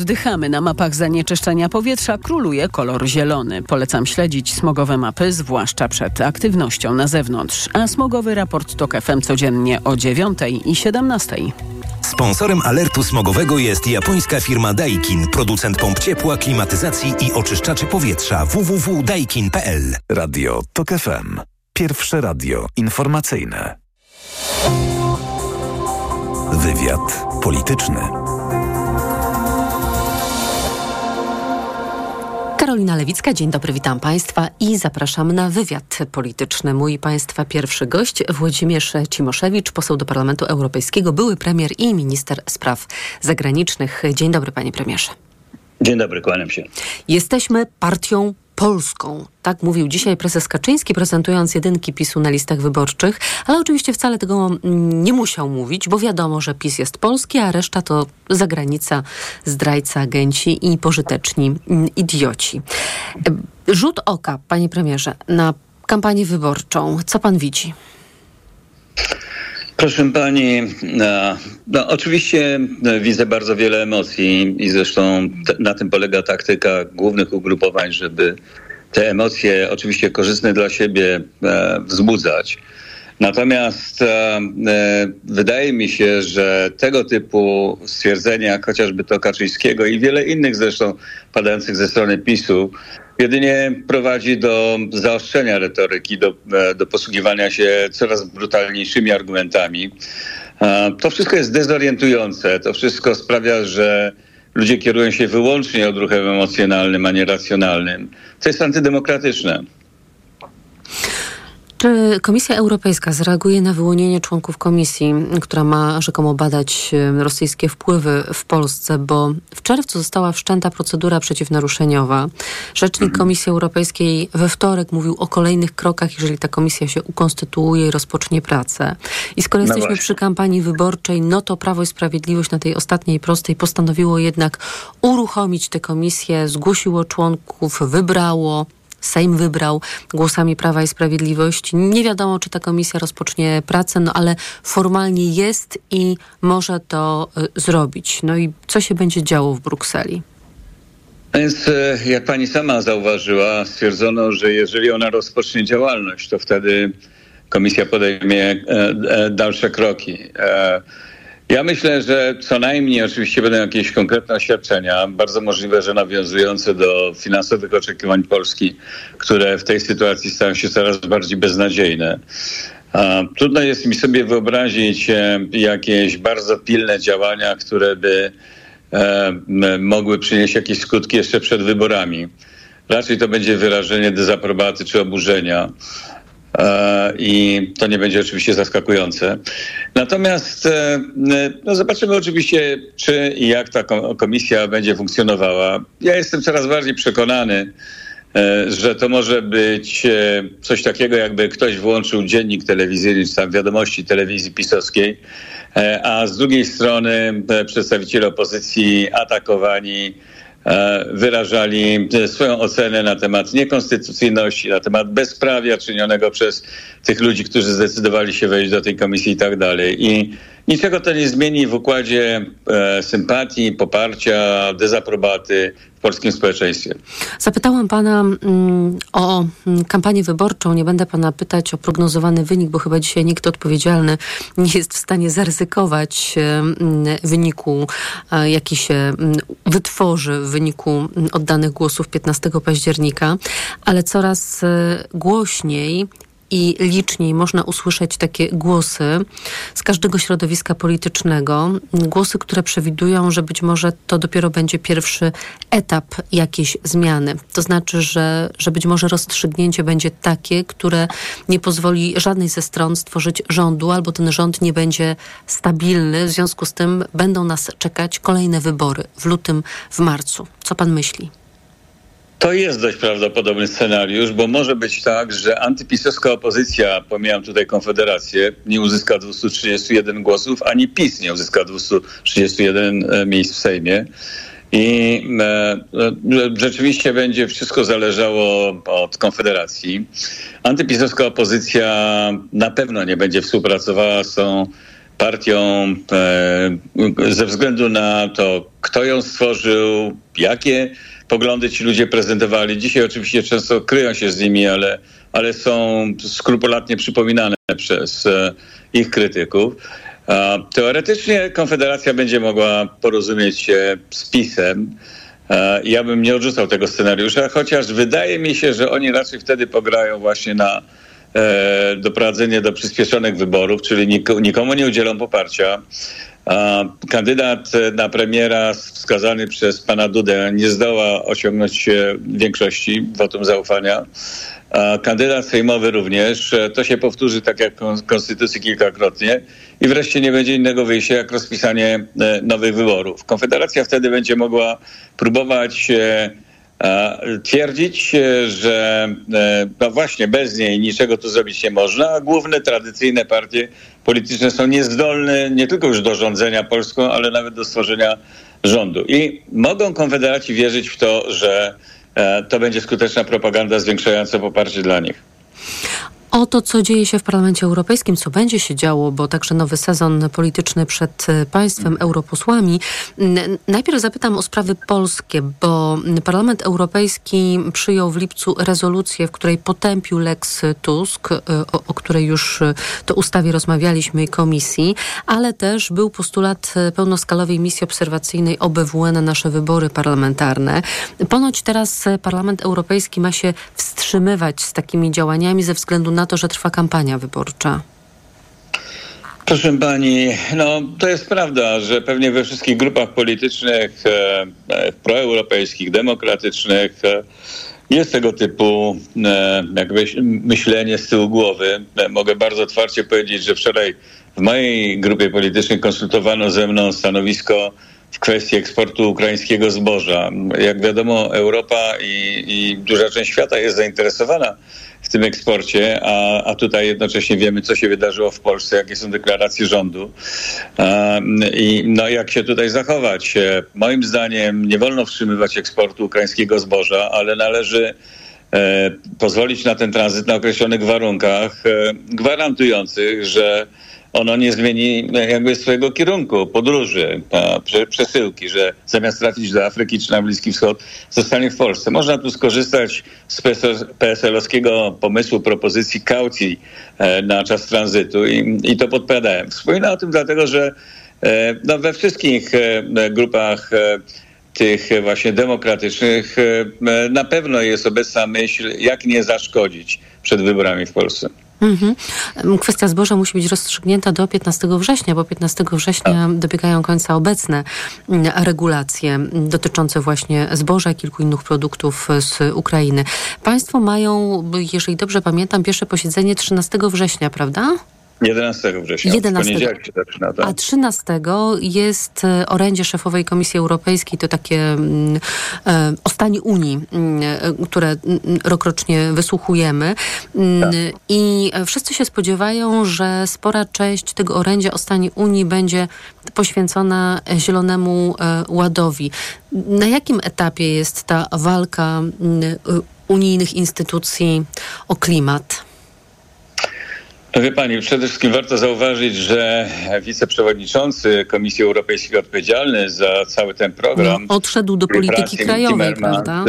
Oddychamy na mapach zanieczyszczenia powietrza, króluje kolor zielony. Polecam śledzić smogowe mapy, zwłaszcza przed aktywnością na zewnątrz. A smogowy raport TOK FM codziennie o 9 i 17. Sponsorem alertu smogowego jest japońska firma Daikin, producent pomp ciepła, klimatyzacji i oczyszczaczy powietrza www.daikin.pl. Radio TOK FM. Pierwsze radio informacyjne. Wywiad polityczny. Karolina Lewicka, dzień dobry, witam Państwa i zapraszam na wywiad polityczny. Mój Państwa pierwszy gość Włodzimierz Cimoszewicz, poseł do Parlamentu Europejskiego, były premier i minister spraw zagranicznych. Dzień dobry, panie premierze. Dzień dobry, kłaniam się. Jesteśmy partią Polską. Tak mówił dzisiaj prezes Kaczyński, prezentując jedynki PiSu na listach wyborczych, ale oczywiście wcale tego mm, nie musiał mówić, bo wiadomo, że PiS jest polski, a reszta to zagranica, zdrajca, agenci i pożyteczni mm, idioci. Rzut oka, panie premierze, na kampanię wyborczą. Co pan widzi? Proszę pani, no, no, oczywiście widzę bardzo wiele emocji i zresztą na tym polega taktyka głównych ugrupowań, żeby te emocje, oczywiście korzystne dla siebie, e, wzbudzać. Natomiast e, e, wydaje mi się, że tego typu stwierdzenia, chociażby to Kaczyńskiego i wiele innych zresztą padających ze strony PiSu, jedynie prowadzi do zaostrzenia retoryki, do, e, do posługiwania się coraz brutalniejszymi argumentami. To wszystko jest dezorientujące, to wszystko sprawia, że ludzie kierują się wyłącznie odruchem emocjonalnym, a nie racjonalnym. To jest antydemokratyczne. Czy Komisja Europejska zareaguje na wyłonienie członków komisji, która ma rzekomo badać rosyjskie wpływy w Polsce, bo w czerwcu została wszczęta procedura przeciwnaruszeniowa. Rzecznik. Komisji Europejskiej we wtorek mówił o kolejnych krokach, jeżeli ta komisja się ukonstytuuje i rozpocznie pracę. I skoro no jesteśmy przy kampanii wyborczej, no to Prawo i Sprawiedliwość na tej ostatniej prostej postanowiło jednak uruchomić tę komisję, zgłosiło członków, wybrało, Sejm wybrał głosami Prawa i Sprawiedliwości. Nie wiadomo, czy ta komisja rozpocznie pracę, no ale formalnie jest i może to y, zrobić. No i co się będzie działo w Brukseli? Więc, e, jak pani sama zauważyła, stwierdzono, że jeżeli ona rozpocznie działalność, to wtedy komisja podejmie e, e, dalsze kroki. Ja myślę, że co najmniej oczywiście będą jakieś konkretne oświadczenia, bardzo możliwe, że nawiązujące do finansowych oczekiwań Polski, które w tej sytuacji stają się coraz bardziej beznadziejne. Trudno jest mi sobie wyobrazić e, jakieś bardzo pilne działania, które by e, mogły przynieść jakieś skutki jeszcze przed wyborami. Raczej to będzie wyrażenie dezaprobaty czy oburzenia. E, i to nie będzie oczywiście zaskakujące. Natomiast e, no zobaczymy oczywiście, czy i jak ta komisja będzie funkcjonowała. Ja jestem coraz bardziej przekonany, e, że to może być coś takiego, jakby ktoś włączył dziennik telewizyjny, czy tam wiadomości telewizji pisowskiej, a z drugiej strony przedstawiciele opozycji atakowani wyrażali swoją ocenę na temat niekonstytucyjności, na temat bezprawia czynionego przez tych ludzi, którzy zdecydowali się wejść do tej komisji i tak dalej. I niczego to nie zmieni w układzie e, sympatii, poparcia, dezaprobaty w polskim społeczeństwie. Zapytałam pana mm, o mm, kampanię wyborczą. Nie będę pana pytać o prognozowany wynik, bo chyba dzisiaj nikt odpowiedzialny nie jest w stanie zaryzykować mm, wyniku, jaki się mm, wytworzy w wyniku oddanych głosów 15 października, ale coraz e, głośniej i liczniej można usłyszeć takie głosy z każdego środowiska politycznego. Głosy, które przewidują, że być może to dopiero będzie pierwszy etap jakiejś zmiany. To znaczy, że, że być może rozstrzygnięcie będzie takie, które nie pozwoli żadnej ze stron stworzyć rządu, albo ten rząd nie będzie stabilny. W związku z tym będą nas czekać kolejne wybory w lutym, w marcu. Co pan myśli? To jest dość prawdopodobny scenariusz, bo może być tak, że antypisowska opozycja, pomijam tutaj Konfederację, nie uzyska 231 głosów, ani PiS nie uzyska 231 e, miejsc w Sejmie. I e, e, rzeczywiście będzie wszystko zależało od Konfederacji. Antypisowska opozycja na pewno nie będzie współpracowała z tą partią ze względu na to, kto ją stworzył, jakie poglądy ci ludzie prezentowali. Dzisiaj oczywiście często kryją się z nimi, ale, ale są skrupulatnie przypominane przez ich krytyków. Teoretycznie Konfederacja będzie mogła porozumieć się z PiSem. Ja bym nie odrzucał tego scenariusza, chociaż wydaje mi się, że oni raczej wtedy pograją właśnie na e, doprowadzenie do przyspieszonych wyborów, czyli nikomu nie udzielą poparcia. Kandydat na premiera wskazany przez pana Dudę nie zdoła osiągnąć większości wotum zaufania. Kandydat sejmowy również. To się powtórzy tak jak Konstytucji kilkakrotnie. I wreszcie nie będzie innego wyjścia jak rozpisanie e, nowych wyborów. Konfederacja wtedy będzie mogła próbować e, twierdzić, e, że no właśnie bez niej niczego tu zrobić nie można, a główne tradycyjne partie polityczne są niezdolne nie tylko już do rządzenia Polską, ale nawet do stworzenia rządu. I mogą konfederaci wierzyć w to, że to będzie skuteczna propaganda zwiększająca poparcie dla nich. O to, co dzieje się w Parlamencie Europejskim, co będzie się działo, bo także nowy sezon polityczny przed e, państwem, europosłami. Najpierw zapytam o sprawy polskie, bo Parlament Europejski przyjął w lipcu rezolucję, w której potępił Lex Tusk, e, o, o której już e, to ustawie rozmawialiśmy i komisji, ale też był postulat pełnoskalowej misji obserwacyjnej OBWE na nasze wybory parlamentarne. Ponoć teraz Parlament Europejski ma się wstrzymywać z takimi działaniami ze względu na na to, że trwa kampania wyborcza? Proszę pani, no to jest prawda, że pewnie we wszystkich grupach politycznych, e, e proeuropejskich, demokratycznych e, jest tego typu e, jakby myślenie z tyłu głowy. E, mogę bardzo otwarcie powiedzieć, że wczoraj w mojej grupie politycznej konsultowano ze mną stanowisko w kwestii eksportu ukraińskiego zboża. Jak wiadomo, Europa i, i duża część świata jest zainteresowana w tym eksporcie, a, a tutaj jednocześnie wiemy, co się wydarzyło w Polsce, jakie są deklaracje rządu i no, jak się tutaj zachować. E, moim zdaniem nie wolno wstrzymywać eksportu ukraińskiego zboża, ale należy e, pozwolić na ten tranzyt na określonych warunkach, e, gwarantujących, że ono nie zmieni jakby swojego kierunku podróży, przesyłki, że zamiast trafić do Afryki czy na Bliski Wschód, zostanie w Polsce. Można tu skorzystać z PSL-owskiego pomysłu, propozycji kaucji e, na czas tranzytu i, i to podpowiadałem. Wspominam o tym dlatego, że e, no, we wszystkich e, grupach tych właśnie demokratycznych na pewno jest obecna myśl, jak nie zaszkodzić przed wyborami w Polsce. Mhm. Kwestia zboża musi być rozstrzygnięta do 15 września, bo 15 września dobiegają końca obecne mm, regulacje dotyczące właśnie zboża i kilku innych produktów z Ukrainy. Państwo mają, jeżeli dobrze pamiętam, pierwsze posiedzenie 13 września, prawda? 11 września. 11. Poniedziałek się zaczyna, tak? A 13 jest e, orędzie szefowej Komisji Europejskiej, to takie mm, e, o stanie Unii, mm, e, które mm, rokrocznie wysłuchujemy. Tak. I wszyscy się spodziewają, że spora część tego orędzia o stanie Unii będzie poświęcona Zielonemu Ładowi. Na jakim etapie jest ta walka unijnych instytucji o klimat? Wie pani, przede wszystkim warto zauważyć, że wiceprzewodniczący Komisji Europejskiej odpowiedzialny za cały ten program. No, odszedł do polityki krajowej, prawda?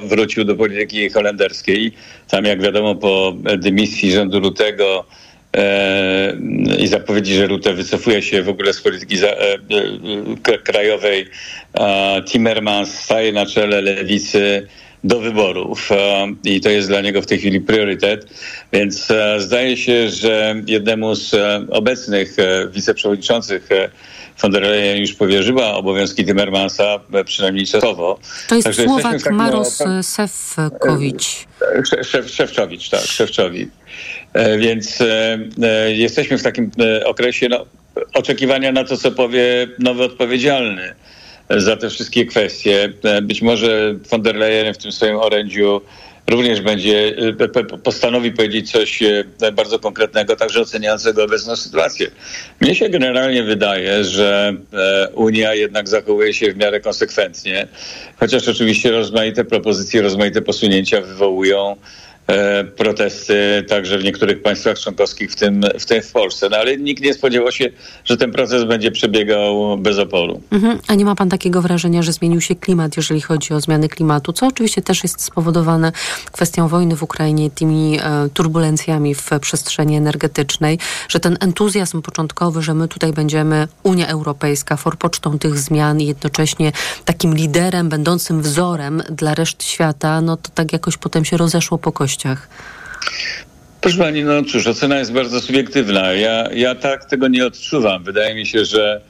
wrócił do polityki holenderskiej. Tam, jak wiadomo, po dymisji rządu Lutego e, i zapowiedzi, że Rutte wycofuje się w ogóle z polityki e, e, krajowej, Timmermans staje na czele lewicy do wyborów e, i to jest dla niego w tej chwili priorytet. Więc e, zdaje się, że jednemu z e, obecnych wiceprzewodniczących von der Leyen już powierzyła obowiązki Timmermansa, przynajmniej czasowo. To jest Także Słowak Maros Sefkowicz. Szef, Szewczowicz, tak, Szewczowicz. Więc jesteśmy w takim okresie no, oczekiwania na to, co powie nowy odpowiedzialny za te wszystkie kwestie. Być może von der Leyen w tym swoim orędziu również będzie e, postanowi powiedzieć coś e, bardzo konkretnego, także oceniającego obecną sytuację. Mnie się generalnie wydaje, że e, Unia jednak zachowuje się w miarę konsekwentnie, chociaż oczywiście rozmaite propozycje, rozmaite posunięcia wywołują e, protesty także w niektórych państwach członkowskich, w tym, w tym w Polsce. No ale nikt nie spodziewał się, że ten proces będzie przebiegał bez oporu. Mhm. A nie ma pan takiego wrażenia, że zmienił się klimat, jeżeli chodzi o zmiany klimatu, co oczywiście też jest spowodowane kwestią wojny w Ukrainie, tymi e, turbulencjami w przestrzeni energetycznej, że ten entuzjazm początkowy, że my tutaj będziemy Unia Europejska forpocztą tych zmian i jednocześnie takim liderem, będącym wzorem dla reszty świata, no to tak jakoś potem się rozeszło po kościach. Proszę pani, no cóż, ocena jest bardzo subiektywna. Ja, ja tak tego nie odczuwam. Wydaje mi się, że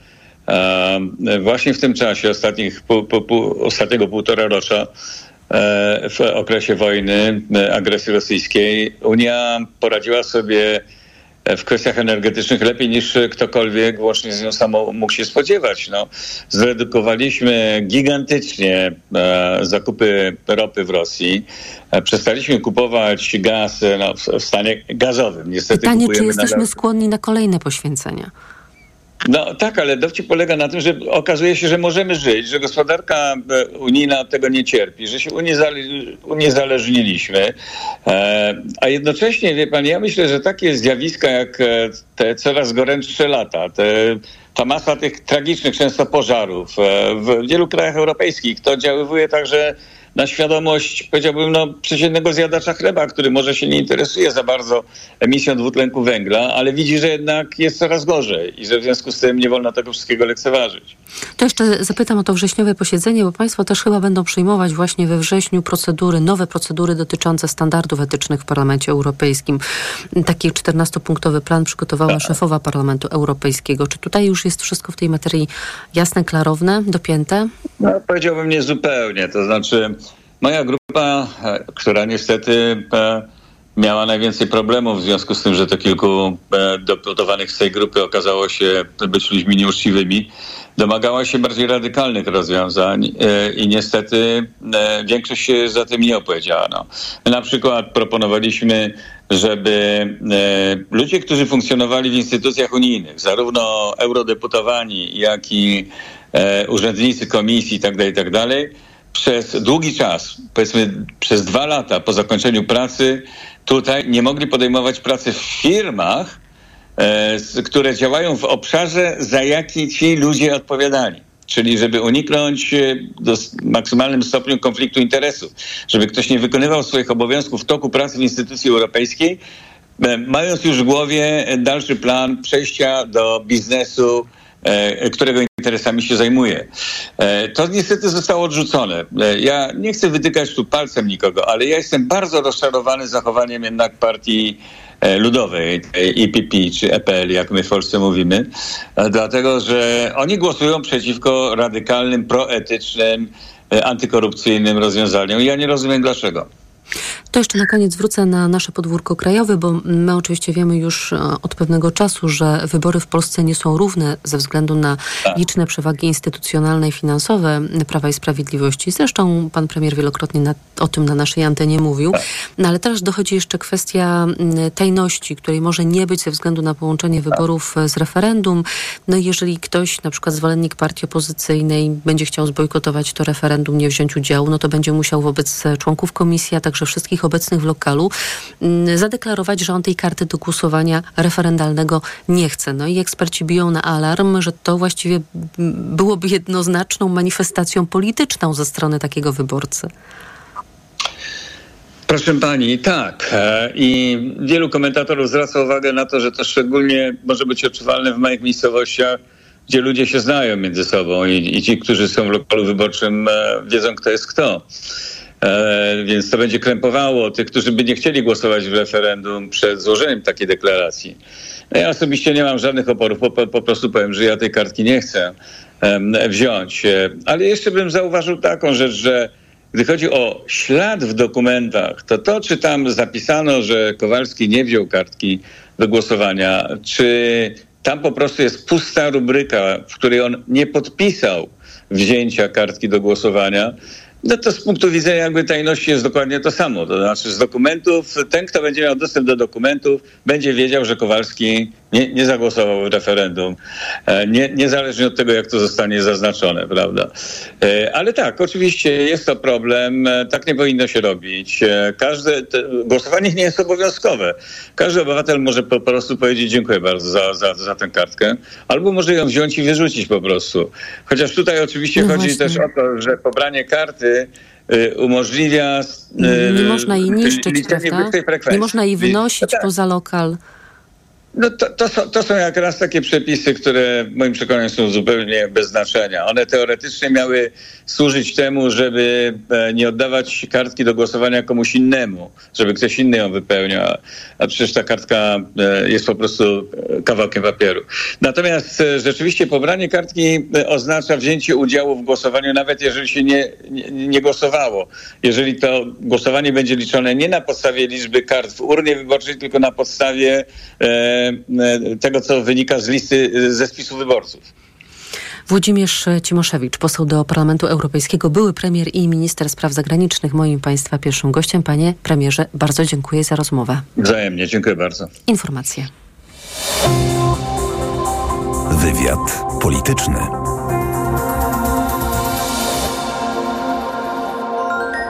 e, właśnie w tym czasie ostatnich, po, po, po, ostatniego półtora rocza e, w okresie wojny, e, agresji rosyjskiej, Unia poradziła sobie w kwestiach energetycznych lepiej niż ktokolwiek łącznie z nią samą mógł się spodziewać. No, zredukowaliśmy gigantycznie e, zakupy ropy w Rosji. E, przestaliśmy kupować gaz no, w, w stanie gazowym. Niestety Pytanie, czy jesteśmy nadal... skłonni na kolejne poświęcenia? No tak, ale dowcip polega na tym, że okazuje się, że możemy żyć, że gospodarka e, unijna tego nie cierpi, że się uniezależniliśmy, e, a jednocześnie, wie pan, ja myślę, że takie zjawiska jak e, te coraz gorętsze lata, te, ta masa tych tragicznych często pożarów w wielu krajach europejskich, to oddziaływuje także na świadomość, powiedziałbym, no, przeciętnego zjadacza chleba, który może się nie interesuje za bardzo emisją dwutlenku węgla, ale widzi, że jednak jest coraz gorzej i że w związku z tym nie wolno tego wszystkiego lekceważyć. To jeszcze zapytam o to wrześniowe posiedzenie, bo Państwo też chyba będą przyjmować właśnie we wrześniu procedury, nowe procedury dotyczące standardów etycznych w Parlamencie Europejskim. Taki 14-punktowy plan przygotowała tak. szefowa Parlamentu Europejskiego. Czy tutaj już jest wszystko w tej materii jasne, klarowne, dopięte? No, powiedziałbym nie zupełnie. To znaczy Moja grupa, e, która niestety e, miała najwięcej problemów w związku z tym, że to kilku e, deputowanych z tej grupy okazało się być ludźmi nieuczciwymi, domagała się bardziej radykalnych rozwiązań i niestety większość się za tym nie opowiedziała. My na przykład proponowaliśmy, żeby ludzie, którzy funkcjonowali w instytucjach unijnych, zarówno eurodeputowani, jak i urzędnicy komisji itd., tak itd., tak przez długi czas, powiedzmy przez dwa lata po zakończeniu pracy, tutaj nie mogli podejmować pracy w firmach, e, które działają w obszarze, za jaki ci ludzie odpowiadali. Czyli żeby uniknąć e, do maksymalnym stopniu konfliktu interesów, żeby ktoś nie wykonywał swoich obowiązków w toku pracy w instytucji europejskiej, e, mając już w głowie dalszy plan przejścia do biznesu, którego interesami się zajmuje. E, to niestety zostało odrzucone. E, ja nie chcę wytykać tu palcem nikogo, ale ja jestem bardzo rozczarowany zachowaniem jednak partii ludowej, IPP czy EPL, jak my w Polsce mówimy, dlatego że oni głosują przeciwko radykalnym, proetycznym, antykorupcyjnym rozwiązaniom. Ja nie rozumiem dlaczego. To jeszcze na koniec wrócę na nasze podwórko krajowe, bo my oczywiście wiemy już e, od pewnego czasu, że wybory w Polsce nie są równe ze względu na tak. liczne przewagi instytucjonalne i finansowe Prawa i Sprawiedliwości. Zresztą pan premier wielokrotnie na, o tym na naszej antenie mówił. Tak. No ale teraz dochodzi jeszcze kwestia tajności, której może nie być ze względu na połączenie tak. wyborów z referendum. No i jeżeli ktoś, na przykład zwolennik partii opozycyjnej, będzie chciał zbojkotować to referendum, nie wziąć udziału, no to będzie musiał wobec członków komisji, a także wszystkich obecnych w lokalu mm, zadeklarować, że on tej karty do głosowania referendalnego nie chce. No i eksperci biją na alarm, że to właściwie byłoby jednoznaczną manifestacją polityczną ze strony takiego wyborcy. Proszę pani, tak. E, I wielu komentatorów zwraca uwagę na to, że to szczególnie może być odczuwalne w małych miejscowościach, gdzie ludzie się znają między sobą i, i ci, którzy są w lokalu wyborczym, e, wiedzą, kto jest kto. E, więc to będzie krępowało tych, którzy by nie chcieli głosować w referendum przed złożeniem takiej deklaracji. Ja osobiście nie mam żadnych oporów, po, po, prostu powiem, że ja tej kartki nie chcę wziąć. E, ale jeszcze bym zauważył taką rzecz, że gdy chodzi o ślad w dokumentach, to to, czy tam zapisano, że Kowalski nie wziął kartki do głosowania, czy tam po prostu jest pusta rubryka, w której on nie podpisał wzięcia kartki do głosowania, no to z punktu widzenia jakby tajności jest dokładnie to samo. To znaczy z dokumentów, ten kto będzie miał dostęp do dokumentów będzie wiedział, że Kowalski nie, nie zagłosował w referendum, e, nie, niezależnie od tego, jak to zostanie zaznaczone, prawda? E, ale tak, oczywiście jest to problem, e, tak nie powinno się robić. Każde głosowanie nie jest obowiązkowe. Każdy obywatel może po prostu powiedzieć dziękuję bardzo za, za, za tę kartkę, albo może ją wziąć i wyrzucić po prostu. Chociaż tutaj oczywiście no chodzi też o to, że pobranie karty umożliwia. Nie można jej niszczyć, prawda? Nie można jej wynosić no tak. poza lokal. No to, to, są, to są jak raz takie przepisy, które w moim przekonaniu są zupełnie bez znaczenia. One teoretycznie miały służyć temu, żeby e, nie oddawać kartki do głosowania komuś innemu, żeby ktoś inny ją wypełniał, a przecież ta kartka e, jest po prostu e, kawałkiem papieru. Natomiast rzeczywiście pobranie kartki oznacza wzięcie udziału w głosowaniu, nawet jeżeli się nie, nie, nie głosowało. Jeżeli to głosowanie będzie liczone nie na podstawie liczby kart w urnie wyborczej, tylko na podstawie e, tego, co wynika z listy ze spisu wyborców. Włodzimierz Cimoszewicz, poseł do Parlamentu Europejskiego, były premier i minister spraw zagranicznych, moim Państwa pierwszym gościem. Panie premierze, bardzo dziękuję za rozmowę. Wzajemnie, dziękuję bardzo. Informacje. Wywiad polityczny.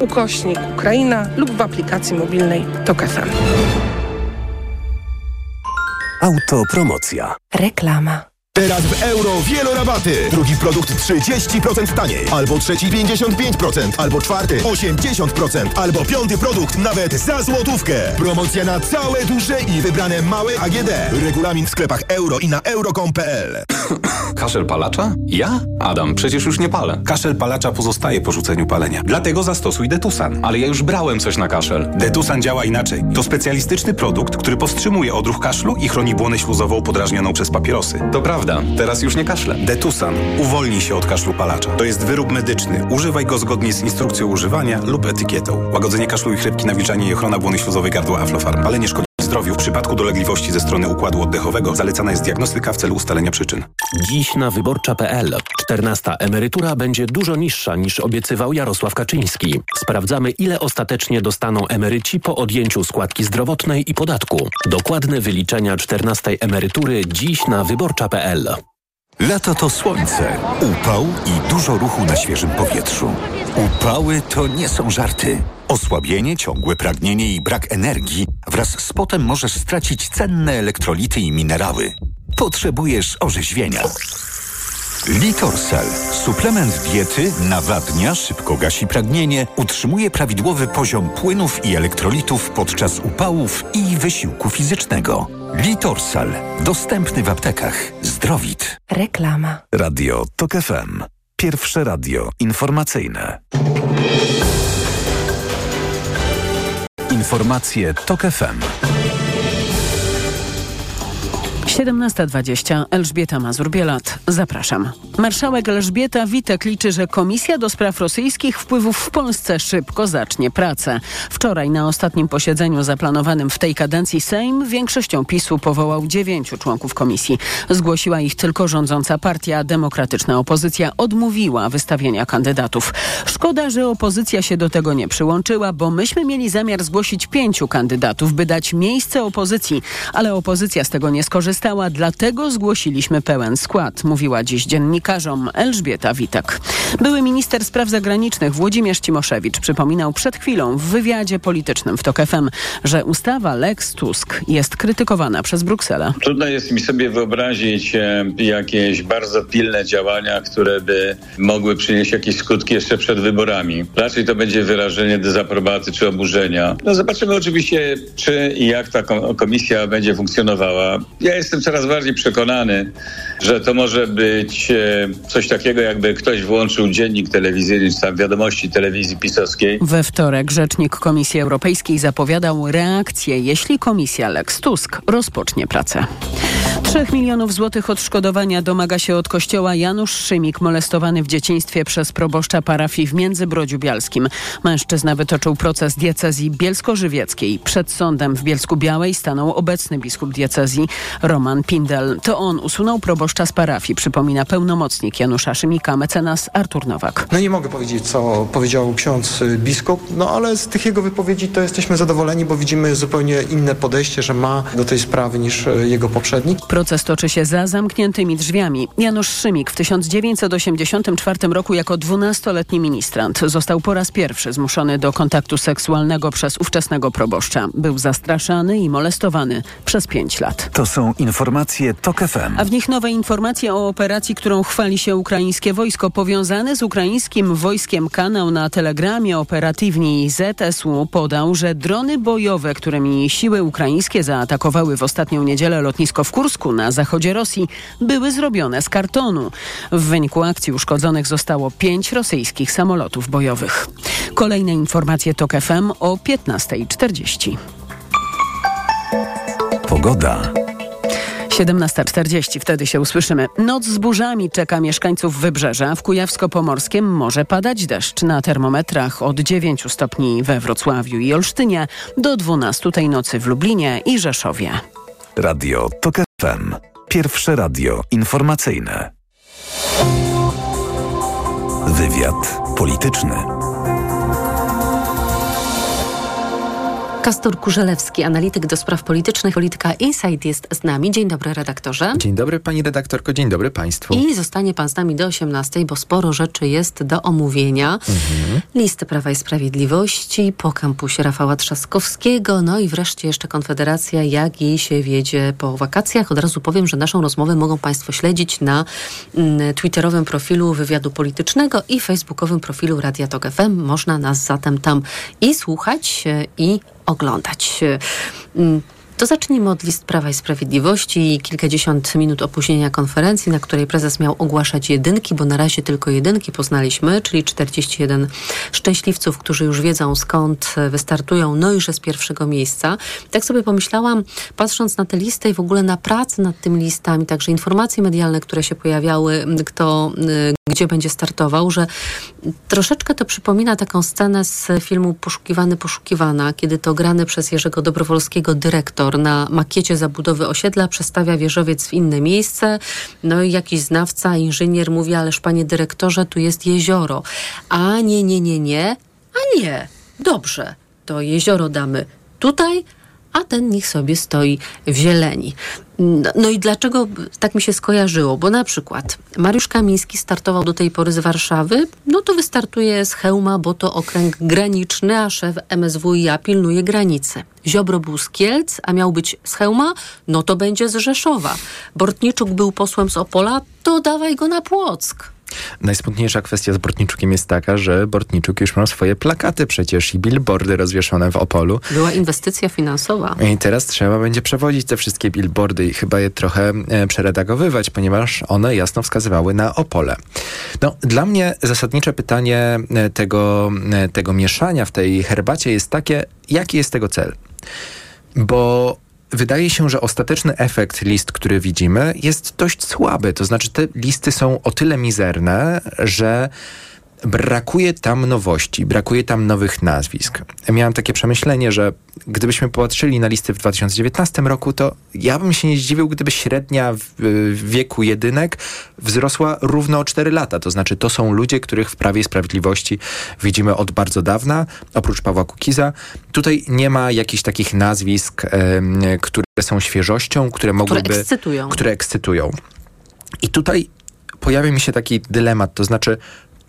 ukośnik Ukraina lub w aplikacji mobilnej TOK FM. Autopromocja. Reklama. Teraz w euro wielorabaty. Drugi produkt 30% taniej. Albo trzeci 55%. Albo czwarty 80%. Albo piąty produkt nawet za złotówkę. Promocja na całe duże i wybrane małe AGD. Regulamin w sklepach euro i na euro.com.pl Kaszel palacza? Ja? Adam, przecież już nie palę. Kaszel palacza pozostaje po rzuceniu palenia. Dlatego zastosuj Detusan. Ale ja już brałem coś na kaszel. Detusan działa inaczej. To specjalistyczny produkt, który powstrzymuje odruch kaszlu i chroni błonę śluzową podrażnioną przez papierosy. To prawda Teraz już nie kaszlę. Detusan. Uwolnij się od kaszlu palacza. To jest wyrób medyczny. Używaj go zgodnie z instrukcją używania lub etykietą. Łagodzenie kaszlu i chrypki, nawilżanie i ochrona błony śluzowej gardła Aflofarm. Ale nie szkodzi zdrowiu. W przypadku dolegliwości ze strony układu oddechowego zalecana jest diagnostyka w celu ustalenia przyczyn. Dziś na wyborcza.pl. 14 emerytura będzie dużo niższa niż obiecywał Jarosław Kaczyński. Sprawdzamy ile ostatecznie dostaną emeryci po odjęciu składki zdrowotnej i podatku. Dokładne wyliczenia 14 emerytury dziś na wyborcza.pl. Lato to słońce, upał i dużo ruchu na świeżym powietrzu. Upały to nie są żarty. Osłabienie, ciągłe pragnienie i brak energii wraz z potem możesz stracić cenne elektrolity i minerały. Potrzebujesz orzeźwienia. Litorsal. Suplement diety nawadnia, szybko gasi pragnienie, utrzymuje prawidłowy poziom płynów i elektrolitów podczas upałów i wysiłku fizycznego. Litorsal. Dostępny w aptekach. Zdrowit. Reklama. Radio TOK FM. Pierwsze radio informacyjne. Informacje TOK FM. 17.20. Elżbieta Mazur-Bielat. Zapraszam. Marszałek Elżbieta Witek liczy, że Komisja do Spraw Rosyjskich Wpływów w Polsce szybko zacznie pracę. Wczoraj na ostatnim posiedzeniu zaplanowanym w tej kadencji Sejm większością PiSu powołał dziewięciu członków komisji. Zgłosiła ich tylko rządząca partia. Demokratyczna opozycja odmówiła wystawienia kandydatów. Szkoda, że opozycja się do tego nie przyłączyła, bo myśmy mieli zamiar zgłosić pięciu kandydatów, by dać miejsce opozycji, ale opozycja z tego nie skorzystała dlatego zgłosiliśmy pełen skład, mówiła dziś dziennikarzom Elżbieta Witek. Były minister spraw zagranicznych Włodzimierz Cimoszewicz przypominał przed chwilą w wywiadzie politycznym w TOK FM, że ustawa Lex Tusk jest krytykowana przez Brukselę. Trudno jest mi sobie wyobrazić e, jakieś bardzo pilne działania, które by mogły przynieść jakieś skutki jeszcze przed wyborami. Raczej to będzie wyrażenie dezaprobaty czy oburzenia. No zobaczymy oczywiście, czy i jak ta komisja będzie funkcjonowała. Ja jestem jestem coraz bardziej przekonany, że to może być e, coś takiego, jakby ktoś włączył dziennik telewizyjny, czy tam wiadomości telewizji pisowskiej. We wtorek rzecznik Komisji Europejskiej zapowiadał reakcję, jeśli komisja Lex Tusk rozpocznie pracę. 3 milionów złotych odszkodowania domaga się od kościoła Janusz Szymik, molestowany w dzieciństwie przez proboszcza parafii w Międzybrodziu Bialskim. Mężczyzna wytoczył proces diecezji bielsko-żywieckiej. Przed sądem w Bielsku Białej stanął obecny biskup diecezji Roman Pindel. To on usunął proboszcza z parafii, przypomina pełnomocnik Janusza Szymika, mecenas Artur Nowak. No nie mogę powiedzieć, co powiedział ksiądz y, biskup, no ale z tych jego wypowiedzi to jesteśmy zadowoleni, bo widzimy zupełnie inne podejście, że ma do tej sprawy niż y, jego poprzednik. Proces toczy się za zamkniętymi drzwiami. Janusz Szymik w 1984 roku jako 12-letni ministrant został po raz pierwszy zmuszony do kontaktu seksualnego przez ówczesnego proboszcza. Był zastraszany i molestowany przez 5 lat. To są informacje TOK FM. A w nich nowe informacje o operacji, którą chwali się ukraińskie wojsko. Powiązany z ukraińskim wojskiem kanał na telegramie operatywni ZSU podał, że drony bojowe, którymi siły ukraińskie zaatakowały w ostatnią niedzielę lotnisko w Kursku na zachodzie Rosji, były zrobione z kartonu. W wyniku akcji uszkodzonych zostało pięć rosyjskich samolotów bojowych. Kolejne informacje TOK FM o 15.40. Pogoda. 17.40, wtedy się usłyszymy. Noc z burzami czeka mieszkańców Wybrzeża. W Kujawsko-Pomorskiem może padać deszcz. Na termometrach od 9 stopni we Wrocławiu i Olsztynie do 12 tej nocy w Lublinie i Rzeszowie. Radio TOK FM. Pierwsze radio informacyjne. Wywiad polityczny. Kastor Kurzelewski, analityk do spraw politycznych, polityka Insight jest z nami. Dzień dobry redaktorze. Dzień dobry pani redaktorko, dzień dobry państwu. I zostanie pan z nami do 18, bo sporo rzeczy jest do omówienia. Mhm. Listy Prawa i Sprawiedliwości po kampusie Rafała Trzaskowskiego, no i wreszcie jeszcze Konfederacja, jak jej się wiedzie po wakacjach. Od razu powiem, że naszą rozmowę mogą państwo śledzić na mm, twitterowym profilu Wywiadu Politycznego i facebookowym profilu Radia Tok FM. Można nas zatem tam i słuchać, i oglądać. Mm, to zacznijmy od list Prawa i Sprawiedliwości i kilkadziesiąt minut opóźnienia konferencji, na której prezes miał ogłaszać jedynki, bo na razie tylko jedynki poznaliśmy, czyli 41 szczęśliwców, którzy już wiedzą skąd wystartują, no już z pierwszego miejsca. Tak sobie pomyślałam, patrząc na tę listę i w ogóle na pracę nad tymi listami, także informacje medialne, które się pojawiały, kto gdzie będzie startował, że troszeczkę to przypomina taką scenę z filmu Poszukiwany, Poszukiwana, kiedy to grany przez Jerzego Dobrowolskiego dyrektor na makiecie zabudowy osiedla przestawia wieżowiec w inne miejsce, no i jakiś znawca, inżynier mówi, ależ panie dyrektorze, tu jest jezioro. A nie, nie, nie, nie, a nie, dobrze, to jezioro damy tutaj, a ten niech sobie stoi w zieleni. No, no, i dlaczego tak mi się skojarzyło? Bo na przykład Mariusz Kamiński startował do tej pory z Warszawy, no to wystartuje z Hełma, bo to okręg graniczny, a szef MSWiA pilnuje granicy. Ziobro był z Kielc, a miał być z Hełma, no to będzie z Rzeszowa. Bortniczuk był posłem z Opola, to dawaj go na Płock. Najsmutniejsza kwestia z Bortniczukiem jest taka, że Bortniczuk już ma swoje plakaty przecież i billboardy rozwieszone w Opolu. Była inwestycja finansowa. I teraz trzeba będzie przewodzić te wszystkie billboardy i chyba je trochę e, przeredagowywać, ponieważ one jasno wskazywały na Opole. No, dla mnie zasadnicze pytanie e, tego, e, tego mieszania w tej herbacie jest takie, jaki jest tego cel? Bo wydaje się, że ostateczny efekt list, który widzimy, jest dość słaby. To znaczy, te listy są o tyle mizerne, że brakuje tam nowości, brakuje tam nowych nazwisk. Miałem takie przemyślenie, że gdybyśmy popatrzyli na listy w 2019 roku, to ja bym się nie zdziwił, gdyby średnia wieku jedynek wzrosła równo o 4 lata. To znaczy, to są ludzie, których w Prawie i Sprawiedliwości widzimy od bardzo dawna, oprócz Pawła Kukiza. Tutaj nie ma jakichś takich nazwisk, które są świeżością, które mogłyby... Które ekscytują. Które ekscytują. I tutaj pojawia mi się taki dylemat, to znaczy,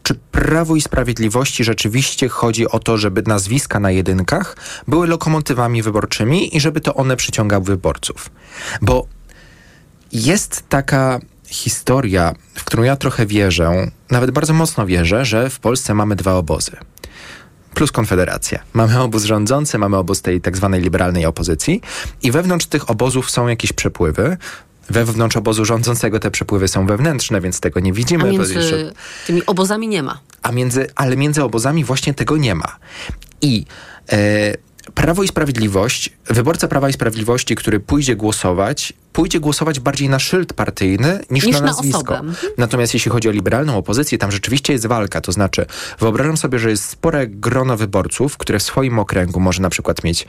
czy Prawo i Sprawiedliwości rzeczywiście chodzi o to, żeby nazwiska na jedynkach były lokomotywami wyborczymi i żeby to one przyciągały wyborców. Bo jest taka historia, w którą ja trochę wierzę, nawet bardzo mocno wierzę, że w Polsce mamy dwa obozy plus Konfederacja. Mamy obóz rządzący, mamy obóz tej tak zwanej liberalnej opozycji i wewnątrz tych obozów są jakieś przepływy wewnątrz obozu rządzącego te przepływy są wewnętrzne, więc tego nie widzimy. A między jeszcze- tymi obozami nie ma. a między, ale między obozami właśnie tego nie ma. I e, Prawo i Sprawiedliwość, wyborca Prawa i Sprawiedliwości, który pójdzie głosować, pójdzie głosować bardziej na szyld partyjny niż, Niż na na nazwisko. osobę. Mhm. Natomiast jeśli chodzi o liberalną opozycję, tam rzeczywiście jest walka. To znaczy, wyobrażam sobie, że jest spore grono wyborców, które w swoim okręgu może na przykład mieć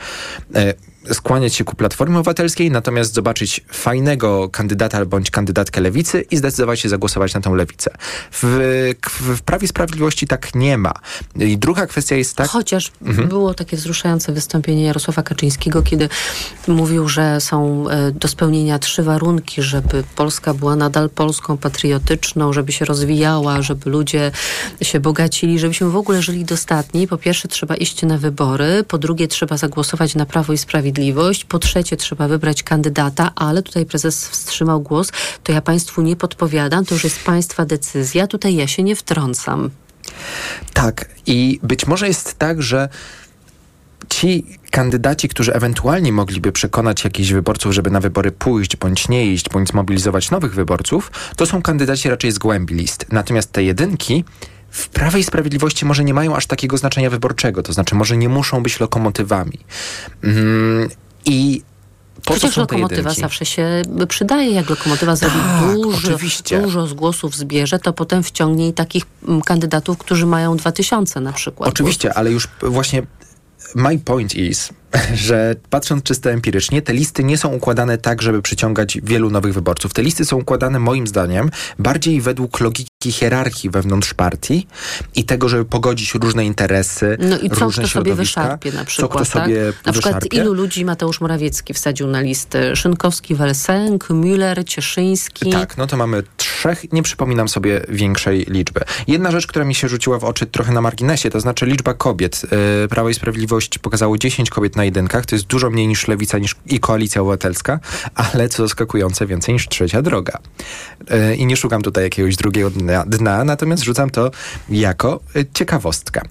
e, skłaniać się ku Platformie Obywatelskiej, natomiast zobaczyć fajnego kandydata bądź kandydatkę lewicy i zdecydować się zagłosować na tą lewicę. W, w, Prawie Sprawiedliwości tak nie ma. I druga kwestia jest tak... Chociaż Mhm. było takie wzruszające wystąpienie Jarosława Kaczyńskiego, kiedy mówił, że są e, do spełnienia trzy warunki, żeby Polska była nadal Polską patriotyczną, żeby się rozwijała, żeby ludzie się bogacili, żebyśmy w ogóle żyli dostatni. Po pierwsze trzeba iść na wybory, po drugie trzeba zagłosować na Prawo i Sprawiedliwość, po trzecie trzeba wybrać kandydata, ale tutaj prezes wstrzymał głos, to ja państwu nie podpowiadam, to już jest państwa decyzja, tutaj ja się nie wtrącam. Tak. I być może jest tak, że ci kandydaci, którzy ewentualnie mogliby przekonać jakichś wyborców, żeby na wybory pójść, bądź nie iść, bądź zmobilizować nowych wyborców, to są kandydaci raczej z głębi list. Natomiast te jedynki w Prawej Sprawiedliwości może nie mają aż takiego znaczenia wyborczego, to znaczy może nie muszą być lokomotywami. Mm, I po Przecież lokomotywa zawsze się przydaje. Jak lokomotywa zrobi Tak, dużo, oczywiście. dużo z głosów zbierze, to potem wciągnie i takich mm, kandydatów, którzy mają 2000 na przykład. Oczywiście, ale już właśnie my point is, że patrząc czysto empirycznie, te listy nie są układane tak, żeby przyciągać wielu nowych wyborców. Te listy są układane moim zdaniem bardziej według logiki hierarchii wewnątrz partii i tego, żeby pogodzić różne interesy, No i co różne kto sobie wyszarpie na przykład, co kto sobie tak? Na przykład wyszarpie. ilu ludzi Mateusz Morawiecki wsadził na listę? Szynkowski, Welsenk, Müller, Cieszyński. Tak, no to mamy trzech, nie przypominam sobie większej liczby. Jedna rzecz, która mi się rzuciła w oczy trochę na marginesie, to znaczy liczba kobiet. Yy, Prawo i Sprawiedliwość pokazało 10 kobiet na jedynkach, to jest dużo mniej niż Lewica niż i Koalicja Obywatelska, ale co zaskakujące, więcej niż Trzecia Droga. Yy, I nie szukam tutaj jakiegoś drugiego dna, dna natomiast rzucam to jako y, ciekawostkę.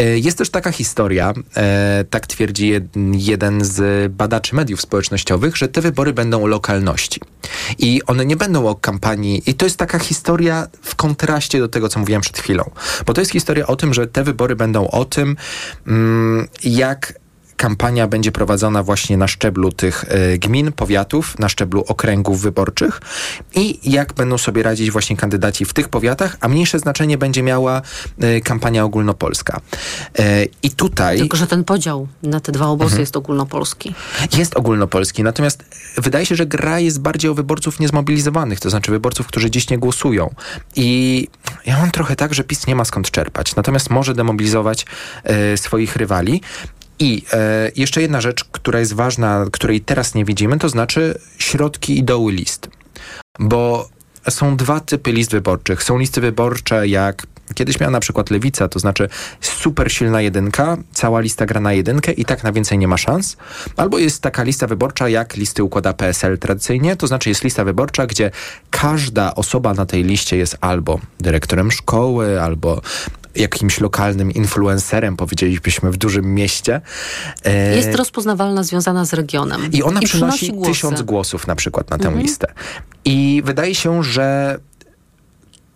Y, Jest też taka historia, e, tak twierdzi jed, jeden z badaczy mediów społecznościowych, że te wybory będą o lokalności. I one nie będą o kampanii. I to jest taka historia w kontraście do tego, co mówiłem przed chwilą. Bo to jest historia o tym, że te wybory będą o tym, mm, jak kampania będzie prowadzona właśnie na szczeblu tych e, gmin, powiatów, na szczeblu okręgów wyborczych i jak będą sobie radzić właśnie kandydaci w tych powiatach, a mniejsze znaczenie będzie miała e, kampania ogólnopolska. E, I tutaj... Tylko, że ten podział na te dwa obozy Mhm. jest ogólnopolski. Jest ogólnopolski, natomiast wydaje się, że gra jest bardziej o wyborców niezmobilizowanych, to znaczy wyborców, którzy dziś nie głosują. I ja mam trochę tak, że PiS nie ma skąd czerpać, natomiast może demobilizować swoich rywali. I e, jeszcze jedna rzecz, która jest ważna, której teraz nie widzimy, to znaczy środki i doły list. Bo są dwa typy list wyborczych. Są listy wyborcze jak kiedyś miała na przykład Lewica, to znaczy super silna jedynka, cała lista gra na jedynkę i tak na więcej nie ma szans. Albo jest taka lista wyborcza, jak listy układa PSL tradycyjnie, to znaczy jest lista wyborcza, gdzie każda osoba na tej liście jest albo dyrektorem szkoły, albo jakimś lokalnym influencerem, powiedzielibyśmy w dużym mieście. E, Jest rozpoznawalna, związana z regionem. i ona przynosi głosy. tysiąc głosów na przykład na tę Mhm. listę. I wydaje się, że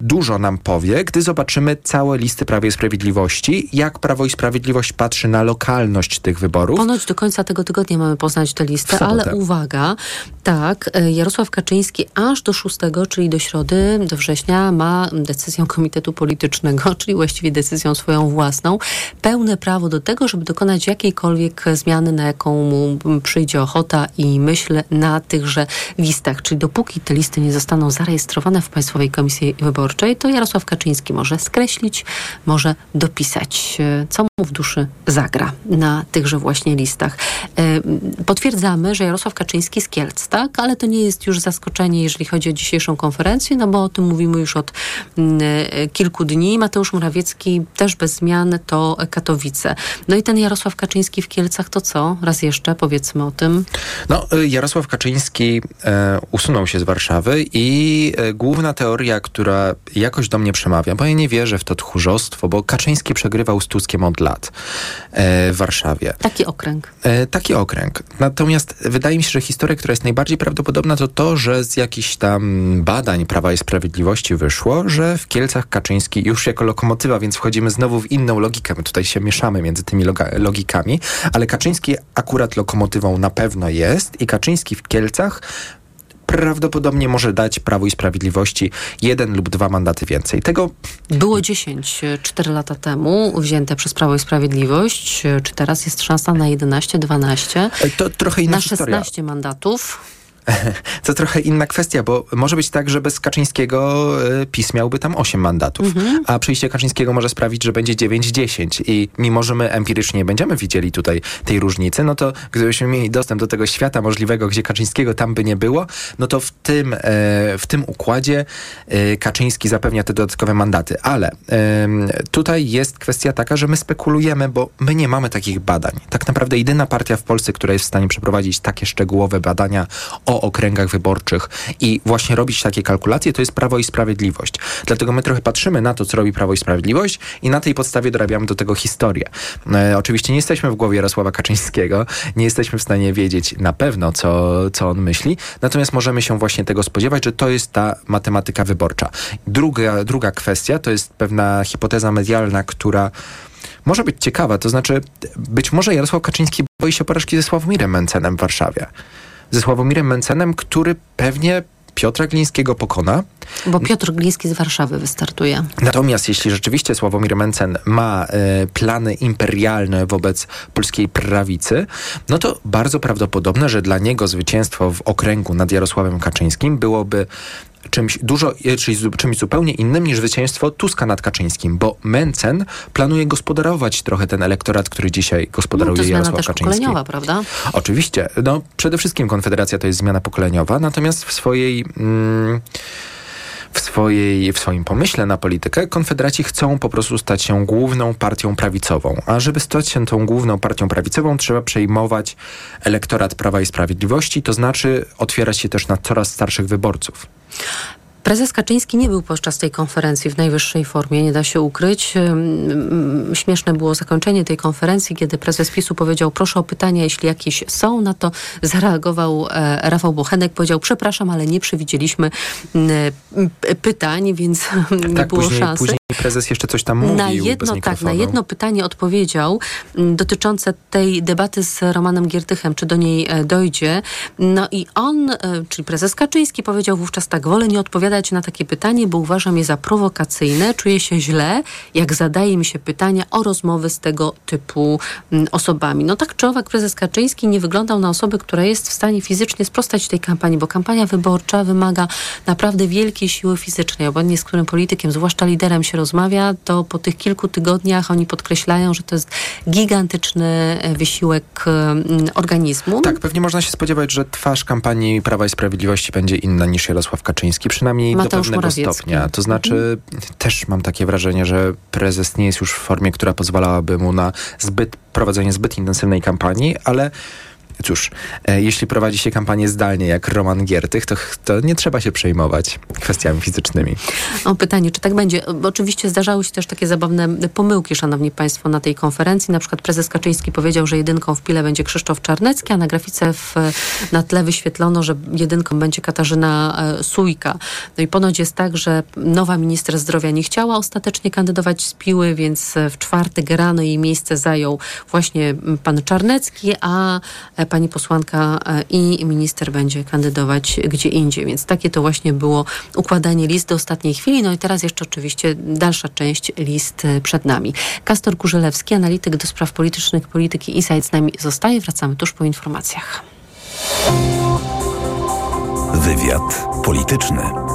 dużo nam powie, gdy zobaczymy całe listy Prawa i Sprawiedliwości, jak Prawo i Sprawiedliwość patrzy na lokalność tych wyborów. Ponoć do końca tego tygodnia mamy poznać W sobotę. ale uwaga, tak, e, Jarosław Kaczyński aż do 6, czyli do środy, do września ma decyzją Komitetu Politycznego, czyli właściwie decyzją swoją własną, pełne prawo do tego, żeby dokonać jakiejkolwiek zmiany, na jaką mu przyjdzie ochota i myśl na tychże listach. Czyli dopóki te listy nie zostaną zarejestrowane w Państwowej Komisji Wyborczej, to Jarosław Kaczyński może skreślić, może dopisać, e, co mu w duszy zagra na tychże właśnie listach. E, Potwierdzamy, że Jarosław Kaczyński z Kielc, tak? Ale to nie jest już zaskoczenie, jeżeli chodzi o dzisiejszą konferencję, no bo o tym mówimy już od mm, e, kilku dni. Mateusz Morawiecki też bez zmian to Katowice. No i ten Jarosław Kaczyński w Kielcach to co? Raz jeszcze powiedzmy o tym. No, y, Jarosław Kaczyński usunął się z Warszawy i główna teoria, która jakoś do mnie przemawia, bo ja nie wierzę w to tchórzostwo, bo Kaczyński przegrywał z Tuskiem od lat e, w Warszawie. Taki okręg. E, taki okręg. Natomiast wydaje mi się, że historia, która jest najbardziej prawdopodobna, to to, że z jakichś tam badań Prawa i Sprawiedliwości wyszło, że w Kielcach Kaczyński już jako lokomotywa, więc wchodzimy znowu w inną logikę. My tutaj się mieszamy między tymi logikami, ale Kaczyński akurat lokomotywą na pewno jest i Kaczyński w Kielcach prawdopodobnie może dać Prawu i Sprawiedliwości jeden lub dwa mandaty więcej. Tego było 10 4 lata temu wzięte przez Prawo i Sprawiedliwość. Czy teraz jest szansa na 11, 12? To trochę inna na 16 historia. mandatów. To trochę inna kwestia, bo może być tak, że bez Kaczyńskiego e, PiS miałby tam 8 mandatów, mhm. a przyjście Kaczyńskiego może sprawić, że będzie 9-10 i mimo, że my empirycznie nie będziemy widzieli tutaj tej różnicy, no to gdybyśmy mieli dostęp do tego świata możliwego, gdzie Kaczyńskiego tam by nie było, no to w tym, e, w tym układzie e, Kaczyński zapewnia te dodatkowe mandaty. Ale tutaj jest kwestia taka, że my spekulujemy, bo my nie mamy takich badań. Tak naprawdę jedyna partia w Polsce, która jest w stanie przeprowadzić takie szczegółowe badania o okręgach wyborczych i właśnie robić takie kalkulacje, to jest Prawo i Sprawiedliwość. Dlatego my trochę patrzymy na to, co robi Prawo i Sprawiedliwość i na tej podstawie dorabiamy do tego historię. E, oczywiście nie jesteśmy w głowie Jarosława Kaczyńskiego, nie jesteśmy w stanie wiedzieć na pewno, co, co on myśli, natomiast możemy się właśnie tego spodziewać, że to jest ta matematyka wyborcza. Druga, druga kwestia to jest pewna hipoteza medialna, która może być ciekawa, to znaczy być może Jarosław Kaczyński boi się porażki ze Sławomirem Mencenem w Warszawie ze Sławomirem Mencenem, który pewnie Piotra Glińskiego pokona. Bo Piotr Gliński z Warszawy wystartuje. Natomiast jeśli rzeczywiście Sławomir Mencen ma e, plany imperialne wobec polskiej prawicy, no to bardzo prawdopodobne, że dla niego zwycięstwo w okręgu nad Jarosławem Kaczyńskim byłoby czymś dużo, e, czyli czymś zupełnie innym niż zwycięstwo Tuska nad Kaczyńskim, bo Mencen planuje gospodarować trochę ten elektorat, który dzisiaj gospodaruje no, to Jarosław też Kaczyński. pokoleniowa, prawda? Oczywiście. No, przede wszystkim Konfederacja to jest zmiana pokoleniowa, natomiast w swojej... Mm, w, swojej, w swoim pomyśle na politykę, konfederaci chcą po prostu stać się główną partią prawicową. A żeby stać się tą główną partią prawicową, trzeba przejmować elektorat Prawa i Sprawiedliwości, to znaczy otwierać się też na coraz starszych wyborców. Prezes Kaczyński nie był podczas tej konferencji w najwyższej formie, nie da się ukryć. Śmieszne było zakończenie tej konferencji, kiedy prezes PiSu powiedział proszę o pytania, jeśli jakieś są. Na to zareagował e, Rafał Bochenek, powiedział przepraszam, ale nie przewidzieliśmy pytań, więc nie tak, było później, szansy. Później prezes jeszcze coś tam mówił na jedno, tak, na jedno pytanie odpowiedział dotyczące tej debaty z Romanem Giertychem, czy do niej e, dojdzie. No i on, e, czyli prezes Kaczyński powiedział wówczas tak, wolę nie odpowiadać na takie pytanie, bo uważam je za prowokacyjne, czuję się źle, jak zadaje mi się pytania o rozmowy z tego typu osobami. No tak czy owak prezes Kaczyński nie wyglądał na osobę, która jest w stanie fizycznie sprostać tej kampanii, bo kampania wyborcza wymaga naprawdę wielkiej siły fizycznej. Obojętnie z którym politykiem, zwłaszcza liderem się rozmawia, to po tych kilku tygodniach oni podkreślają, że to jest gigantyczny e, wysiłek organizmu. Tak, pewnie można się spodziewać, że twarz kampanii Prawa i Sprawiedliwości będzie inna niż Jarosław Kaczyński, przynajmniej Mateusz do pewnego Morawiecki. stopnia. To znaczy, mhm. też mam takie wrażenie, że prezes nie jest już w formie, która pozwalałaby mu na zbyt prowadzenie zbyt intensywnej kampanii, ale Cóż, e, jeśli prowadzi się kampanię zdalnie jak Roman Giertych, to, to nie trzeba się przejmować kwestiami fizycznymi. O pytanie, czy tak będzie? Oczywiście zdarzały się też takie zabawne pomyłki, szanowni państwo, na tej konferencji. Na przykład prezes Kaczyński powiedział, że jedynką w pile będzie Krzysztof Czarnecki, a na grafice w, na tle wyświetlono, że jedynką będzie Katarzyna e, Sujka. No i ponoć jest tak, że nowa minister zdrowia nie chciała ostatecznie kandydować z piły, więc w czwartek rano jej miejsce zajął właśnie pan Czarnecki, a e, pani posłanka e, i minister będzie kandydować gdzie indziej. Więc takie to właśnie było układanie list do ostatniej chwili. No i teraz jeszcze oczywiście dalsza część list e, przed nami. Kastor Kurzelewski, analityk do spraw politycznych, polityki Insight z nami zostaje. Wracamy tuż po informacjach. Wywiad polityczny.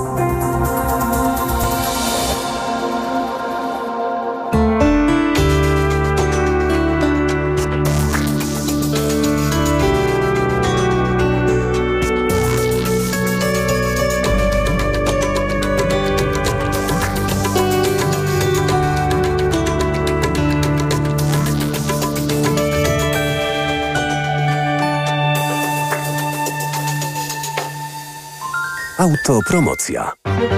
Autopromocja.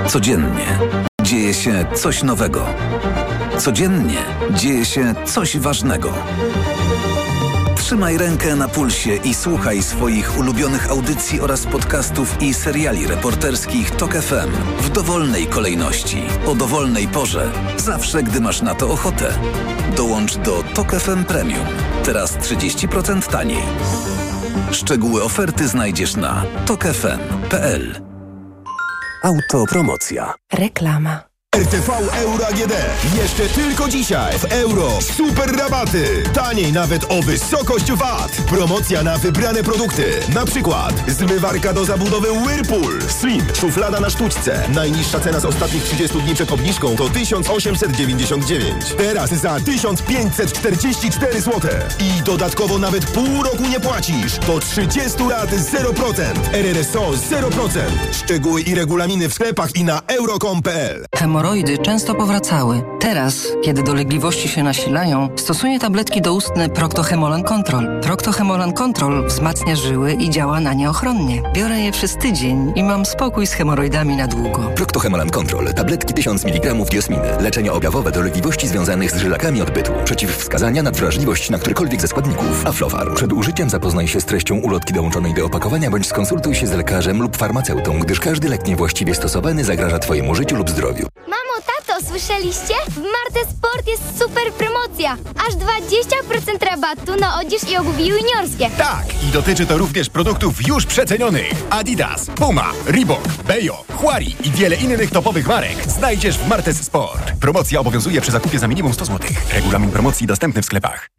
Codziennie dzieje się coś nowego. Codziennie dzieje się coś ważnego. Trzymaj rękę na pulsie i słuchaj swoich ulubionych audycji oraz podcastów i seriali reporterskich TOK FM w dowolnej kolejności, o dowolnej porze, zawsze gdy masz na to ochotę. Dołącz do TOK FM Premium. Teraz 30% taniej. Szczegóły oferty znajdziesz na tokefm.pl Autopromocja. Reklama. RTV Euro AGD. Jeszcze tylko dzisiaj w euro super rabaty. Taniej nawet o wysokość VAT. Promocja na wybrane produkty. Na przykład zmywarka do zabudowy Whirlpool. Slim. Szuflada na sztuczce. Najniższa cena z ostatnich 30 dni przed obniżką to 1899. Teraz za 1544 zł. I dodatkowo nawet pół roku nie płacisz. Do 30 lat 0%. RRSO 0%. Szczegóły i regulaminy w sklepach i na euro.com.pl Hemoroidy często powracały. Teraz, kiedy dolegliwości się nasilają, stosuję tabletki doustne Proctohemolan Control. Proctohemolan Control wzmacnia żyły i działa na nie ochronnie. Biorę je przez tydzień i mam spokój z hemoroidami na długo. Proctohemolan Control. Tabletki 1000 mg diosminy. Leczenie objawowe dolegliwości związanych z żylakami odbytu. Przeciwwskazania na wrażliwość na którykolwiek ze składników. Aflofarm. Przed użyciem zapoznaj się z treścią ulotki dołączonej do opakowania bądź skonsultuj się z lekarzem lub farmaceutą, gdyż każdy lek niewłaściwie stosowany zagraża Twojemu życiu lub zdrowiu. Słyszeliście? W Marte Sport jest super promocja. Aż 20% rabatu na odzież i obuwie juniorskie. Tak, i dotyczy to również produktów już przecenionych. Adidas, Puma, Reebok, Bejo, Huari i wiele innych topowych marek znajdziesz w Martes Sport. Promocja obowiązuje przy zakupie za minimum 100 zł. Regulamin promocji dostępny w sklepach.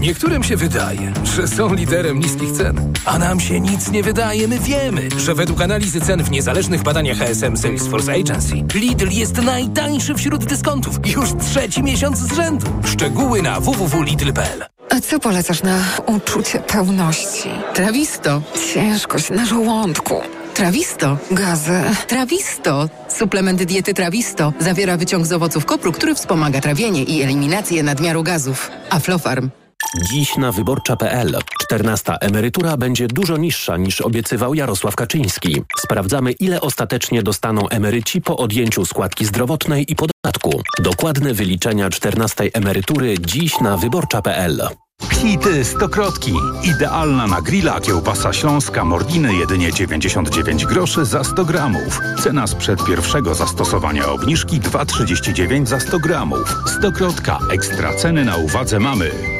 Niektórym się wydaje, że są liderem niskich cen, a nam się nic nie wydaje. My wiemy, że według analizy cen w niezależnych badaniach HSM Salesforce Agency Lidl jest najtańszy wśród dyskontów już trzeci miesiąc z rzędu. Szczegóły na www.lidl.pl A co polecasz na uczucie pełności? Trawisto. Ciężkość na żołądku. Trawisto. Gazy. Trawisto. Suplement diety Trawisto zawiera wyciąg z owoców kopru, który wspomaga trawienie i eliminację nadmiaru gazów. Aflofarm. Dziś na wyborcza.pl 14 emerytura będzie dużo niższa niż obiecywał Jarosław Kaczyński. Sprawdzamy, ile ostatecznie dostaną emeryci po odjęciu składki zdrowotnej i podatku. Dokładne wyliczenia 14 emerytury dziś na wyborcza.pl. Hity Stokrotki. Idealna na grilla kiełbasa śląska Mordiny jedynie 99 groszy za 100 gramów. Cena sprzed pierwszego zastosowania obniżki 2,39 za 100 gramów. Stokrotka. Ekstra ceny na uwadze mamy.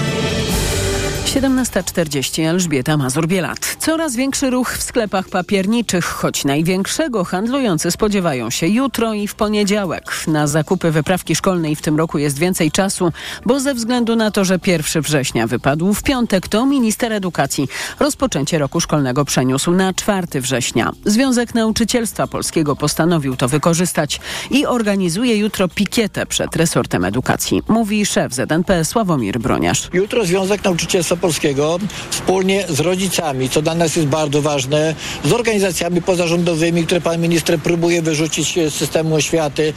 17.40 Elżbieta Mazur-Bielat. Coraz większy ruch w sklepach papierniczych, choć największego handlujący spodziewają się jutro i w poniedziałek. Na zakupy wyprawki szkolnej w tym roku jest więcej czasu, bo ze względu na to, że 1 września wypadł w piątek, to minister edukacji rozpoczęcie roku szkolnego przeniósł na 4 września. Związek Nauczycielstwa Polskiego postanowił to wykorzystać i organizuje jutro pikietę przed resortem edukacji, mówi szef ZNP Sławomir Broniarz. Jutro Związek Nauczycielstwa Ogólnopolskiego wspólnie z rodzicami, co dla nas jest bardzo ważne, z organizacjami pozarządowymi, które pan minister próbuje wyrzucić z systemu oświaty,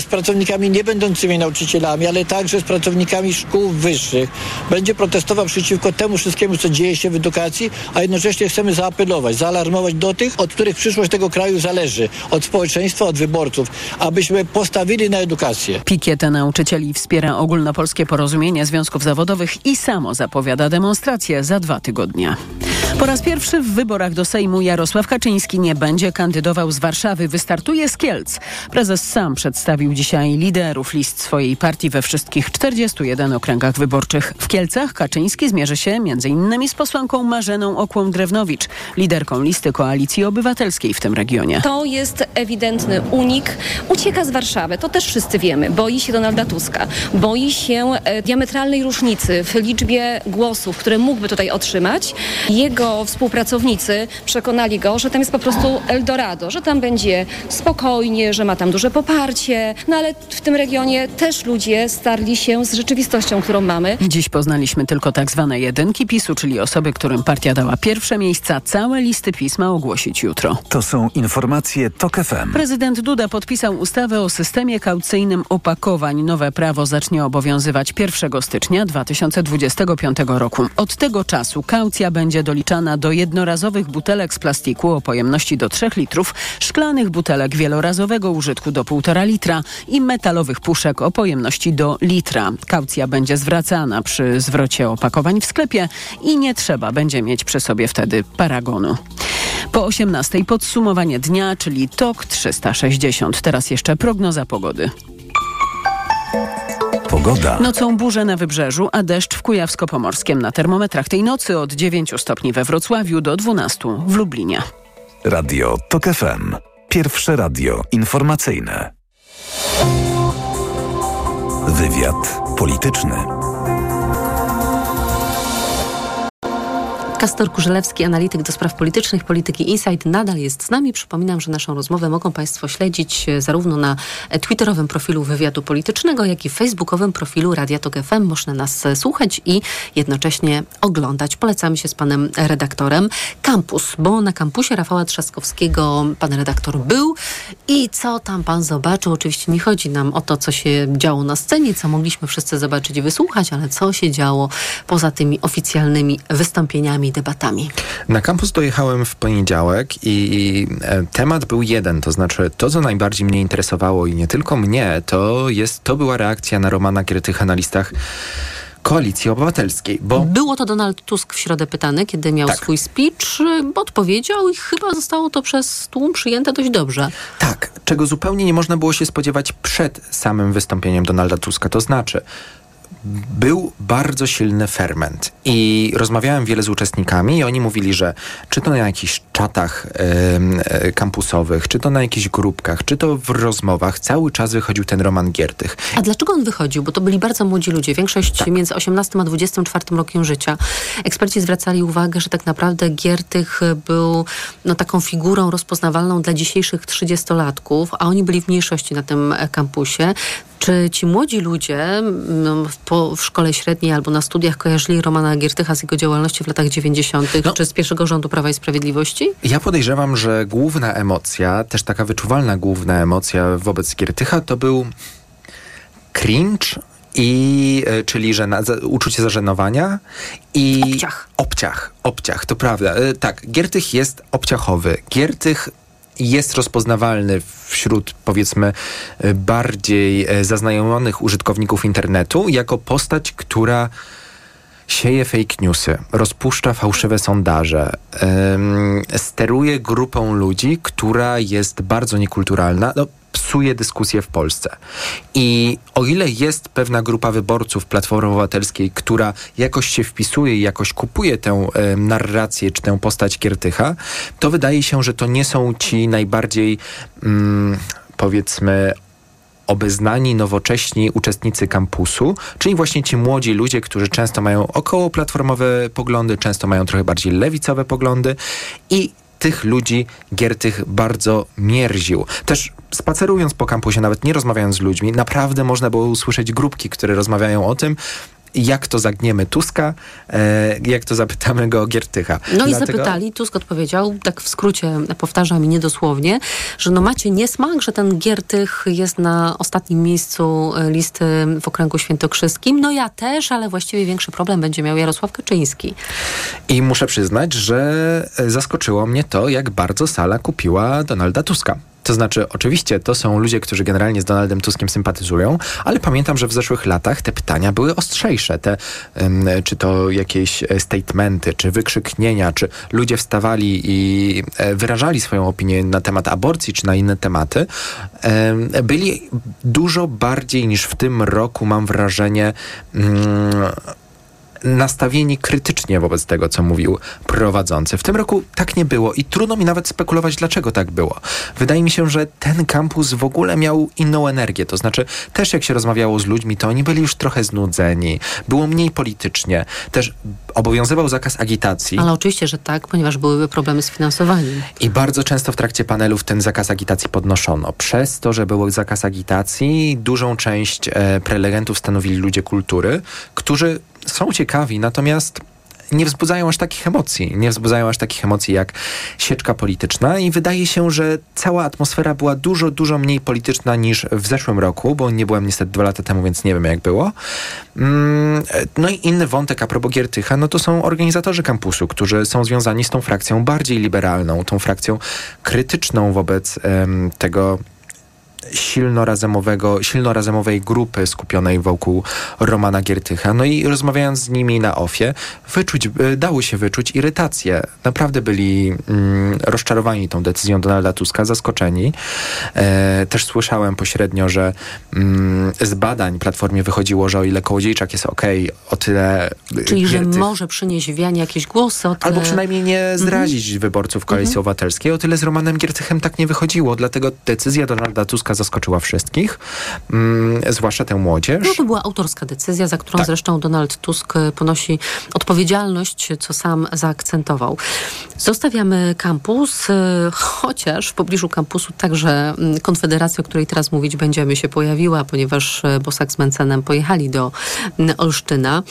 z pracownikami nie będącymi nauczycielami, ale także z pracownikami szkół wyższych. Będzie protestował przeciwko temu wszystkiemu, co dzieje się w edukacji, a jednocześnie chcemy zaapelować, zaalarmować do tych, od których przyszłość tego kraju zależy, od społeczeństwa, od wyborców, abyśmy postawili na edukację. Pikietę nauczycieli wspiera ogólnopolskie porozumienie związków zawodowych i samo zapowiada demonstrację za dwa tygodnie. Po raz pierwszy w wyborach do Sejmu Jarosław Kaczyński nie będzie kandydował z Warszawy, wystartuje z Kielc. Prezes sam przedstawił dzisiaj liderów list swojej partii we wszystkich 41 okręgach wyborczych. W Kielcach Kaczyński zmierzy się m.in. z posłanką Marzeną Okłą-Drewnowicz, liderką listy Koalicji Obywatelskiej w tym regionie. To jest ewidentny unik. Ucieka z Warszawy, to też wszyscy wiemy. Boi się Donalda Tuska, boi się e, diametralnej różnicy w liczbie głosów, które mógłby tutaj otrzymać. Jego współpracownicy przekonali go, że tam jest po prostu Eldorado, że tam będzie spokojnie, że ma tam duże poparcie. No ale w tym regionie też ludzie starli się z rzeczywistością, którą mamy. Dziś poznaliśmy tylko tak zwane jedynki PiSu, czyli osoby, którym partia dała pierwsze miejsca. Całe listy PiS ma ogłosić jutro. To są informacje TOK FM. Prezydent Duda podpisał ustawę o systemie kaucyjnym opakowań. Nowe prawo zacznie obowiązywać 1 stycznia 2025 roku. Od tego czasu kaucja będzie doliczana do jednorazowych butelek z plastiku o pojemności do 3 litrów, szklanych butelek wielorazowego użytku do 1,5 litra i metalowych puszek o pojemności do litra. Kaucja będzie zwracana przy zwrocie opakowań w sklepie i nie trzeba będzie mieć przy sobie wtedy paragonu. Po 18 podsumowanie dnia, czyli TOK 360. Teraz jeszcze prognoza pogody. Pogoda. Nocą burze na wybrzeżu, a deszcz w Kujawsko-Pomorskiem. Na termometrach tej nocy od 9 stopni we Wrocławiu do 12 w Lublinie. Radio TOK FM. Pierwsze radio informacyjne. Wywiad polityczny. Kastor Kurzelewski, analityk do spraw politycznych, polityki Insight nadal jest z nami. Przypominam, że naszą rozmowę mogą Państwo śledzić e, zarówno na e, twitterowym profilu Wywiadu Politycznego, jak i facebookowym profilu Radia Tok FM. Można nas e, słuchać i jednocześnie oglądać. Polecamy się z panem redaktorem. Kampus, bo na kampusie Rafała Trzaskowskiego pan redaktor był i co tam pan zobaczył? Oczywiście nie chodzi nam o to, co się działo na scenie, co mogliśmy wszyscy zobaczyć i wysłuchać, ale co się działo poza tymi oficjalnymi wystąpieniami debatami. Na kampus dojechałem w poniedziałek i e, temat był jeden, to znaczy to, co najbardziej mnie interesowało i nie tylko mnie, to, jest, to była reakcja na Romana Giertycha na listach Koalicji Obywatelskiej, bo... Było to Donald Tusk w środę pytany, kiedy miał Tak. swój speech, y, odpowiedział i chyba zostało to przez tłum przyjęte dość dobrze. Tak, czego zupełnie nie można było się spodziewać przed samym wystąpieniem Donalda Tuska. To znaczy, był bardzo silny ferment i rozmawiałem wiele z uczestnikami i oni mówili, że czy to na jakichś czatach e, kampusowych, czy to na jakichś grupkach, czy to w rozmowach, cały czas wychodził ten Roman Giertych. A dlaczego on wychodził? Bo to byli bardzo młodzi ludzie, większość Tak. między 18 a 24 rokiem życia. Eksperci zwracali uwagę, że tak naprawdę Giertych był no, taką figurą rozpoznawalną dla dzisiejszych 30-latków, a oni byli w mniejszości na tym e, kampusie. Czy ci młodzi ludzie no, po, w szkole średniej albo na studiach kojarzyli Romana Giertycha z jego działalności w latach 90. No. czy z pierwszego rządu Prawa i Sprawiedliwości? Ja podejrzewam, że główna emocja, też taka wyczuwalna główna emocja wobec Giertycha to był cringe i e, czyli za, uczucie zażenowania i obciach. obciach. Obciach, to prawda. E, Tak, Giertych jest obciachowy. Giertych jest rozpoznawalny wśród powiedzmy e, bardziej e, zaznajomionych użytkowników internetu jako postać, która sieje fake newsy, rozpuszcza fałszywe sondaże, steruje grupą ludzi, która jest bardzo niekulturalna, no, psuje dyskusję w Polsce. I o ile jest pewna grupa wyborców Platformy Obywatelskiej, która jakoś się wpisuje i jakoś kupuje tę em, narrację czy tę postać Kiertycha, to wydaje się, że to nie są ci najbardziej mm, powiedzmy obeznani, nowocześni uczestnicy kampusu, czyli właśnie ci młodzi ludzie, którzy często mają około platformowe poglądy, często mają trochę bardziej lewicowe poglądy i tych ludzi Giertych bardzo mierził. Też spacerując po kampusie, nawet nie rozmawiając z ludźmi, naprawdę można było usłyszeć grupki, które rozmawiają o tym, jak to zagniemy Tuska, e, jak to zapytamy go o Giertycha. No Dlatego... i zapytali, Tusk odpowiedział, tak w skrócie powtarzam i niedosłownie, że no macie niesmak, że ten Giertych jest na ostatnim miejscu e, listy w okręgu świętokrzyskim. No ja też, ale właściwie większy problem będzie miał Jarosław Kaczyński. I muszę przyznać, że zaskoczyło mnie to, jak bardzo sala kupiła Donalda Tuska. To znaczy, oczywiście to są ludzie, którzy generalnie z Donaldem Tuskiem sympatyzują, ale pamiętam, że w zeszłych latach te pytania były ostrzejsze. Te, czy to jakieś e, statementy, czy wykrzyknienia, czy ludzie wstawali i e, wyrażali swoją opinię na temat aborcji, czy na inne tematy, byli dużo bardziej niż w tym roku, mam wrażenie, um, nastawieni krytycznie wobec tego, co mówił prowadzący. W tym roku tak nie było i trudno mi nawet spekulować, dlaczego tak było. Wydaje mi się, że ten kampus w ogóle miał inną energię. To znaczy, też jak się rozmawiało z ludźmi, to oni byli już trochę znudzeni. Było mniej politycznie. Też obowiązywał zakaz agitacji. Ale oczywiście, że tak, ponieważ byłyby problemy z finansowaniem. I bardzo często w trakcie panelów ten zakaz agitacji podnoszono. Przez to, że był zakaz agitacji, dużą część e, prelegentów stanowili ludzie kultury, którzy są ciekawi, natomiast nie wzbudzają aż takich emocji. Nie wzbudzają aż takich emocji jak sieczka polityczna i wydaje się, że cała atmosfera była dużo, dużo mniej polityczna niż w zeszłym roku, bo nie byłem niestety dwa lata temu, więc nie wiem jak było. Mm, no i inny wątek a propos Giertycha, no to są organizatorzy kampusu, którzy są związani z tą frakcją bardziej liberalną, tą frakcją krytyczną wobec um, tego silnorazemowego, silnorazemowej grupy skupionej wokół Romana Giertycha. No i rozmawiając z nimi na ofie, wyczuć, e, dało się wyczuć irytację. Naprawdę byli mm, rozczarowani tą decyzją Donalda Tuska, zaskoczeni. E, też słyszałem pośrednio, że mm, z badań Platformie wychodziło, że o ile Kołodziejczak jest ok, o tyle Czyli, Giertych, że może przynieść wianie jakieś głosy. O tyle... Albo przynajmniej nie mhm. zdradzić mm -hmm. wyborców Koalicji mm -hmm. Obywatelskiej. O tyle z Romanem Giertychem tak nie wychodziło. Dlatego decyzja Donalda Tuska zaskoczyła wszystkich, mm, zwłaszcza tę młodzież. No to była autorska decyzja, za którą tak. zresztą Donald Tusk e, ponosi odpowiedzialność, co sam zaakcentował. Zostawiamy kampus, e, chociaż w pobliżu kampusu także mm, Konfederacja, o której teraz mówić będziemy, się pojawiła, ponieważ e, Bosak z Mencenem pojechali do mm, Olsztyna.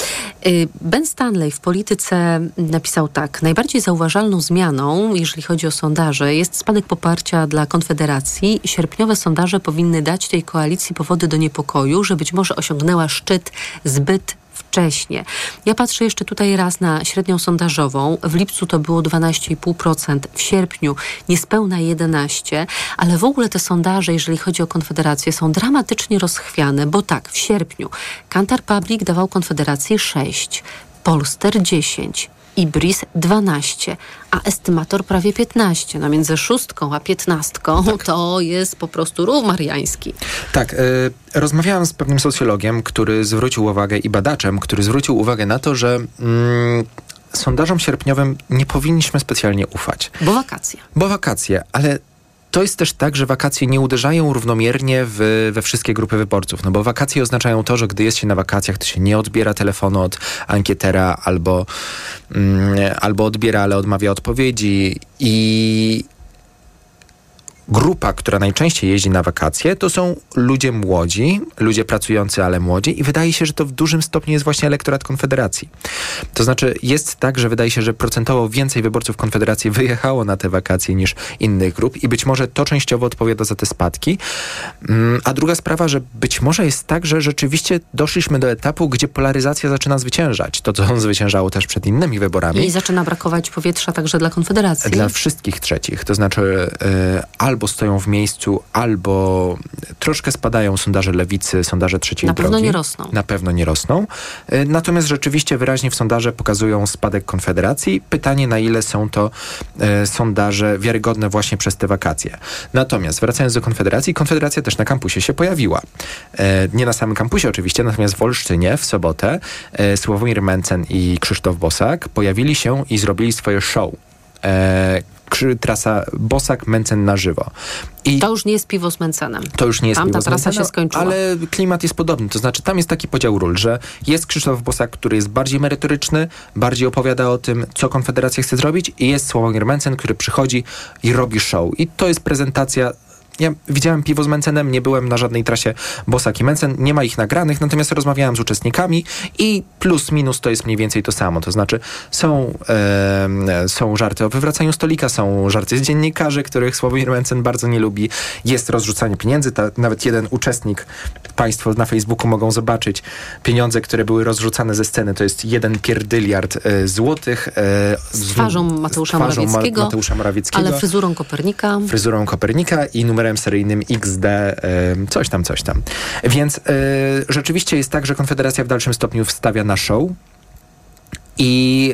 Ben Stanley w polityce napisał tak. Najbardziej zauważalną zmianą, jeżeli chodzi o sondaże, jest spadek poparcia dla Konfederacji. Sierpniowe sondaże powinny dać tej koalicji powody do niepokoju, że być może osiągnęła szczyt zbyt wcześnie. Ja patrzę jeszcze tutaj raz na średnią sondażową. W lipcu to było 12,5%, w sierpniu niespełna 11%, ale w ogóle te sondaże, jeżeli chodzi o Konfederację, są dramatycznie rozchwiane, bo tak, w sierpniu Kantar Public dawał Konfederacji 6, Polster 10, Ibris 12, a estymator prawie 15. No między szóstką a piętnastką tak. to jest po prostu rów mariański. Tak. Y, rozmawiałam z pewnym socjologiem, który zwrócił uwagę i badaczem, który zwrócił uwagę na to, że mm, sondażom sierpniowym nie powinniśmy specjalnie ufać. Bo wakacje. Bo wakacje, ale to jest też tak, że wakacje nie uderzają równomiernie w, we wszystkie grupy wyborców. No bo wakacje oznaczają to, że gdy jest się na wakacjach, to się nie odbiera telefonu od ankietera albo, mm, albo odbiera, ale odmawia odpowiedzi i grupa, która najczęściej jeździ na wakacje, to są ludzie młodzi, ludzie pracujący, ale młodzi i wydaje się, że to w dużym stopniu jest właśnie elektorat Konfederacji. To znaczy jest tak, że wydaje się, że procentowo więcej wyborców Konfederacji wyjechało na te wakacje niż innych grup i być może to częściowo odpowiada za te spadki. Mm, a druga sprawa, że być może jest tak, że rzeczywiście doszliśmy do etapu, gdzie polaryzacja zaczyna zwyciężać. To, co zwyciężało też przed innymi wyborami. I zaczyna brakować powietrza także dla Konfederacji. Dla wszystkich trzecich. To znaczy yy, albo stoją w miejscu, albo troszkę spadają sondaże lewicy, sondaże trzeciej Na drogi. pewno nie rosną. Na pewno nie rosną. Y, natomiast rzeczywiście wyraźnie w sondaże pokazują spadek Konfederacji. Pytanie, na ile są to e, sondaże wiarygodne właśnie przez te wakacje. Natomiast wracając do Konfederacji, Konfederacja też na kampusie się pojawiła. E, nie na samym kampusie oczywiście, natomiast w Olsztynie w sobotę e, Sławomir Mencen i Krzysztof Bosak pojawili się i zrobili swoje show. Trasa Bosak Mencen na żywo. I to już nie jest piwo z Mencenem. To już nie jest tam piwo ta trasa się skończyła. Ale klimat jest podobny. To znaczy tam jest taki podział ról, że jest Krzysztof Bosak, który jest bardziej merytoryczny, bardziej opowiada o tym, co Konfederacja chce zrobić i jest Sławomir Mencen, który przychodzi i robi show. I to jest prezentacja ja widziałem piwo z Mencenem, nie byłem na żadnej trasie Bosak i Mencen, nie ma ich nagranych, natomiast rozmawiałem z uczestnikami i plus minus to jest mniej więcej to samo. To znaczy są, e, są żarty o wywracaniu stolika, są żarty z dziennikarzy, których Sławomir Mencen bardzo nie lubi. Jest rozrzucanie pieniędzy. Ta, nawet jeden uczestnik, Państwo na Facebooku mogą zobaczyć pieniądze, które były rozrzucane ze sceny. To jest jeden pierdyliard e, złotych. E, z twarzą Mateusza z twarzą Morawieckiego, Ma, Mateusza Morawieckiego. Ale fryzurą Kopernika. Fryzurą Kopernika i numerem seryjnym XD, coś tam, coś tam. Więc e, rzeczywiście jest tak, że Konfederacja w dalszym stopniu wstawia na show i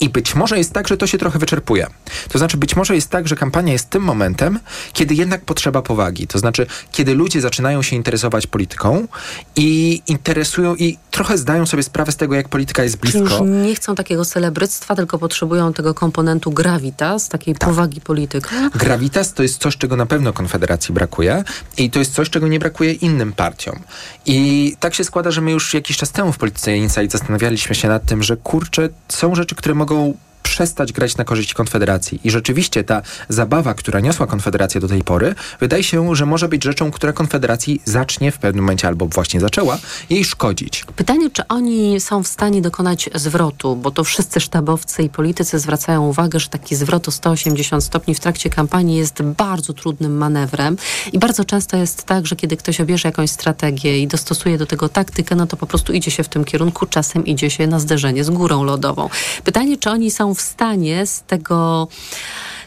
i być może jest tak, że to się trochę wyczerpuje. To znaczy, być może jest tak, że kampania jest tym momentem, kiedy jednak potrzeba powagi. To znaczy, kiedy ludzie zaczynają się interesować polityką i interesują i trochę zdają sobie sprawę z tego, jak polityka jest blisko. Już nie chcą takiego celebryctwa, tylko potrzebują tego komponentu gravitas, takiej tak. powagi polityka. Gravitas to jest coś, czego na pewno Konfederacji brakuje i to jest coś, czego nie brakuje innym partiom. I tak się składa, że my już jakiś czas temu w Polityce Insight zastanawialiśmy się nad tym, że kurczę, są rzeczy, które mogą mogą przestać grać na korzyść Konfederacji. I rzeczywiście ta zabawa, która niosła Konfederacja do tej pory, wydaje się, że może być rzeczą, która Konfederacji zacznie w pewnym momencie albo właśnie zaczęła jej szkodzić. Pytanie, czy oni są w stanie dokonać zwrotu, bo to wszyscy sztabowcy i politycy zwracają uwagę, że taki zwrot o 180 stopni w trakcie kampanii jest bardzo trudnym manewrem i bardzo często jest tak, że kiedy ktoś obierze jakąś strategię i dostosuje do tego taktykę, no to po prostu idzie się w tym kierunku, czasem idzie się na zderzenie z górą lodową. Pytanie, czy oni są w stanie z tego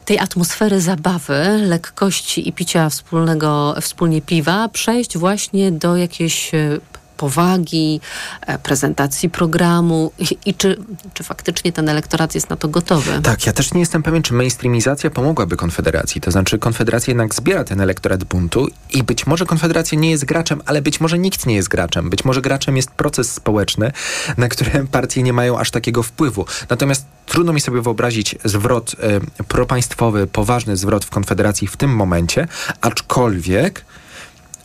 tej atmosfery zabawy, lekkości i picia wspólnego, wspólnie piwa przejść właśnie do jakiejś e, powagi, e, prezentacji programu i, czy, czy faktycznie ten elektorat jest na to gotowy. Tak, ja też nie jestem pewien, czy mainstreamizacja pomogłaby Konfederacji. To znaczy Konfederacja jednak zbiera ten elektorat buntu i być może Konfederacja nie jest graczem, ale być może nikt nie jest graczem. Być może graczem jest proces społeczny, na który partie nie mają aż takiego wpływu. Natomiast trudno mi sobie wyobrazić zwrot y, propaństwowy, poważny zwrot w Konfederacji w tym momencie, aczkolwiek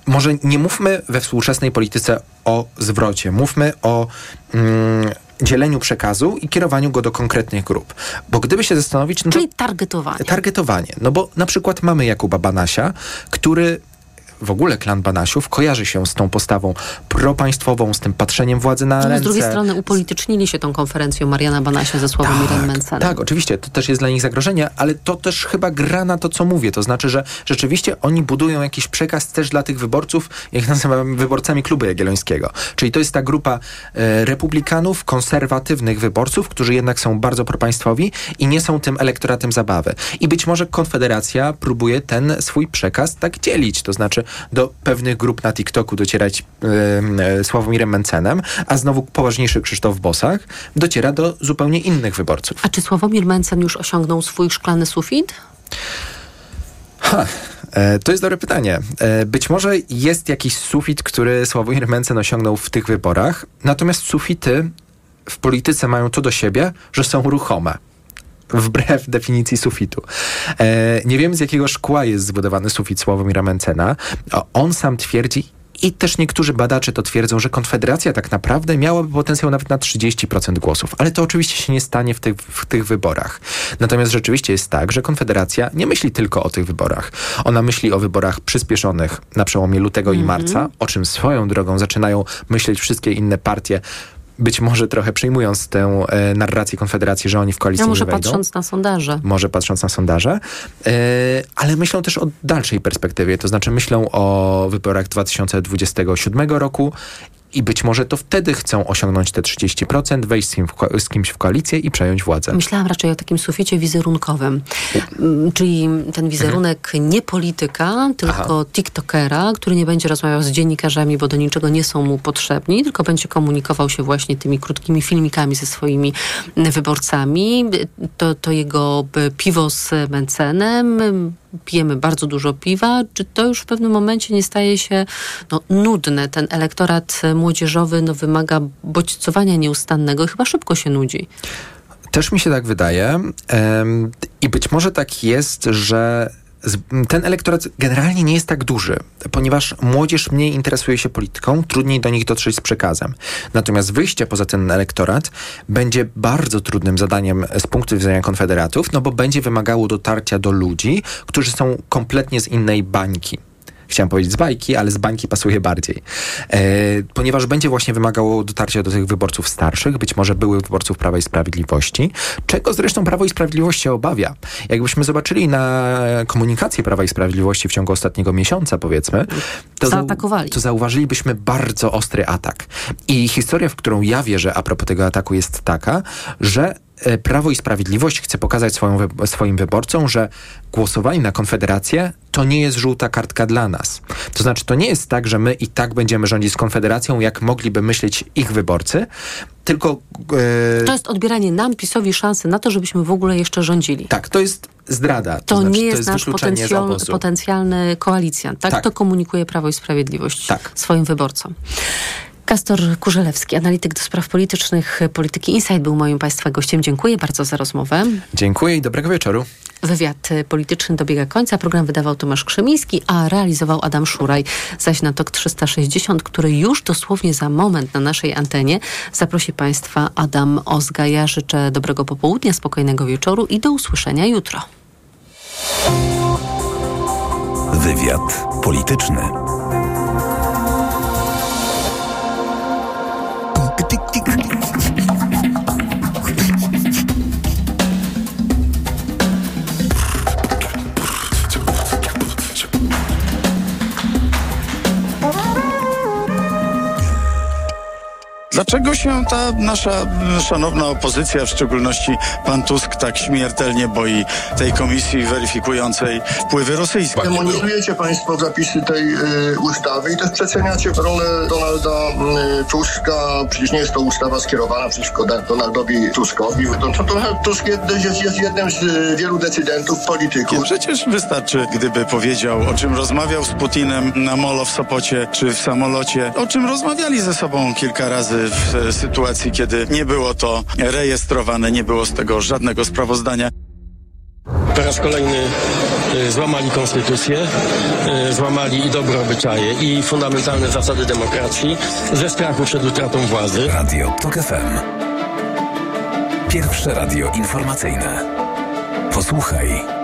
może nie mówmy we współczesnej polityce o zwrocie, mówmy o mm, dzieleniu przekazu i kierowaniu go do konkretnych grup. Bo gdyby się zastanowić... No Czyli targetowanie. Targetowanie. No bo na przykład mamy Jakuba Banasia, który w ogóle klan Banasiów kojarzy się z tą postawą propaństwową, z tym patrzeniem władzy na no, ręce. Z drugiej strony upolitycznili się tą konferencją Mariana Banasia ze Sławomirem tak, Mencenem. Tak, oczywiście, to też jest dla nich zagrożenie, ale to też chyba gra na to, co mówię. To znaczy, że rzeczywiście oni budują jakiś przekaz też dla tych wyborców, jak nazywamy wyborcami Klubu Jagiellońskiego. Czyli to jest ta grupa e, republikanów, konserwatywnych wyborców, którzy jednak są bardzo propaństwowi i nie są tym elektoratem zabawy. I być może Konfederacja próbuje ten swój przekaz tak dzielić. To znaczy, do pewnych grup na TikToku docierać yy, Sławomirem Mencenem, a znowu poważniejszy Krzysztof Bosak dociera do zupełnie innych wyborców. A czy Sławomir Mencen już osiągnął swój szklany sufit? Ha, e, to jest dobre pytanie. E, być może jest jakiś sufit, który Sławomir Mencen osiągnął w tych wyborach, natomiast sufity w polityce mają to do siebie, że są ruchome wbrew definicji sufitu. E, nie wiem, z jakiego szkła jest zbudowany sufit Sławomira Mencena. On sam twierdzi, i też niektórzy badacze to twierdzą, że Konfederacja tak naprawdę miałaby potencjał nawet na 30% głosów, ale to oczywiście się nie stanie w tych, w tych wyborach. Natomiast rzeczywiście jest tak, że Konfederacja nie myśli tylko o tych wyborach. Ona myśli o wyborach przyspieszonych na przełomie lutego mm -hmm. i mhm. marca, o czym swoją drogą zaczynają myśleć wszystkie inne partie być może trochę przyjmując tę e, narrację Konfederacji, że oni w koalicji no, może nie wejdą. patrząc na sondaże. Może patrząc na sondaże, e, ale myślą też o dalszej perspektywie, to znaczy myślą o wyborach 2027 roku i być może to wtedy chcą osiągnąć te 30%, wejść z, kim w, z kimś w koalicję i przejąć władzę. Myślałam raczej o takim suficie wizerunkowym, mm, czyli ten wizerunek mhm. nie polityka, tylko Aha. tiktokera, który nie będzie rozmawiał z dziennikarzami, bo do niczego nie są mu potrzebni, tylko będzie komunikował się właśnie tymi krótkimi filmikami ze swoimi wyborcami. To, to jego piwo z Mencenem, pijemy bardzo dużo piwa, czy to już w pewnym momencie nie staje się no, nudne? Ten elektorat młodzieżowy no, wymaga bodźcowania nieustannego i chyba szybko się nudzi. Też mi się tak wydaje. I być może tak jest, że ten elektorat generalnie nie jest tak duży, ponieważ młodzież mniej interesuje się polityką, trudniej do nich dotrzeć z przekazem. Natomiast wyjście poza ten elektorat będzie bardzo trudnym zadaniem z punktu widzenia konfederatów, no bo będzie wymagało dotarcia do ludzi, którzy są kompletnie z innej bańki chciałem powiedzieć z bajki, ale z bańki pasuje bardziej. E, ponieważ będzie właśnie wymagało dotarcia do tych wyborców starszych, być może byłych wyborców Prawa i Sprawiedliwości, czego zresztą Prawo i Sprawiedliwość się obawia. Jakbyśmy zobaczyli na komunikację Prawa i Sprawiedliwości w ciągu ostatniego miesiąca, powiedzmy, to, Zaatakowali. to zauważylibyśmy bardzo ostry atak. I historia, w którą ja wierzę a propos tego ataku jest taka, że Prawo i Sprawiedliwość chce pokazać swoją, swoim wyborcom, że głosowanie na Konfederację to nie jest żółta kartka dla nas. To znaczy, to nie jest tak, że my i tak będziemy rządzić z Konfederacją, jak mogliby myśleć ich wyborcy, tylko... e, To jest odbieranie nam, PiSowi, szansy na to, żebyśmy w ogóle jeszcze rządzili. tak, to jest zdrada. To, znaczy, nie jest, nasz wykluczenie z potencjal, potencjalny koalicjant. Tak? Tak. to komunikuje Prawo i Sprawiedliwość swoim wyborcom. Kastor Kurzelewski, analityk do spraw politycznych Polityki Insight był moim Państwa gościem. Dziękuję bardzo za rozmowę. Dziękuję i dobrego wieczoru. Wywiad polityczny dobiega końca. Program wydawał Tomasz Krzemiński, a realizował Adam Szuraj. Zaś na TOK 360, który już dosłownie za moment na naszej antenie zaprosi Państwa Adam Ozga. Ja życzę dobrego popołudnia, spokojnego wieczoru i do usłyszenia jutro. Wywiad polityczny. Dlaczego się ta nasza szanowna opozycja, w szczególności pan Tusk, tak śmiertelnie boi tej komisji weryfikującej wpływy rosyjskie? Demonizujecie Państwo zapisy tej y, ustawy i też przeceniacie rolę Donalda y, Tuska. Przecież nie jest to ustawa skierowana przeciwko Donaldowi Tuskowi. To, to Donald Tusk jest, jest, jest jednym z y, wielu decydentów, polityków. Przecież wystarczy, gdyby powiedział, o czym rozmawiał z Putinem na molo w Sopocie czy w samolocie, o czym rozmawiali ze sobą kilka razy w e, sytuacji, kiedy nie było to rejestrowane, nie było z tego żadnego sprawozdania. Po raz kolejny y, złamali konstytucję, y, złamali i dobre obyczaje, i fundamentalne zasady demokracji ze strachu przed utratą władzy. Radio TOK FM. Pierwsze radio informacyjne. Posłuchaj,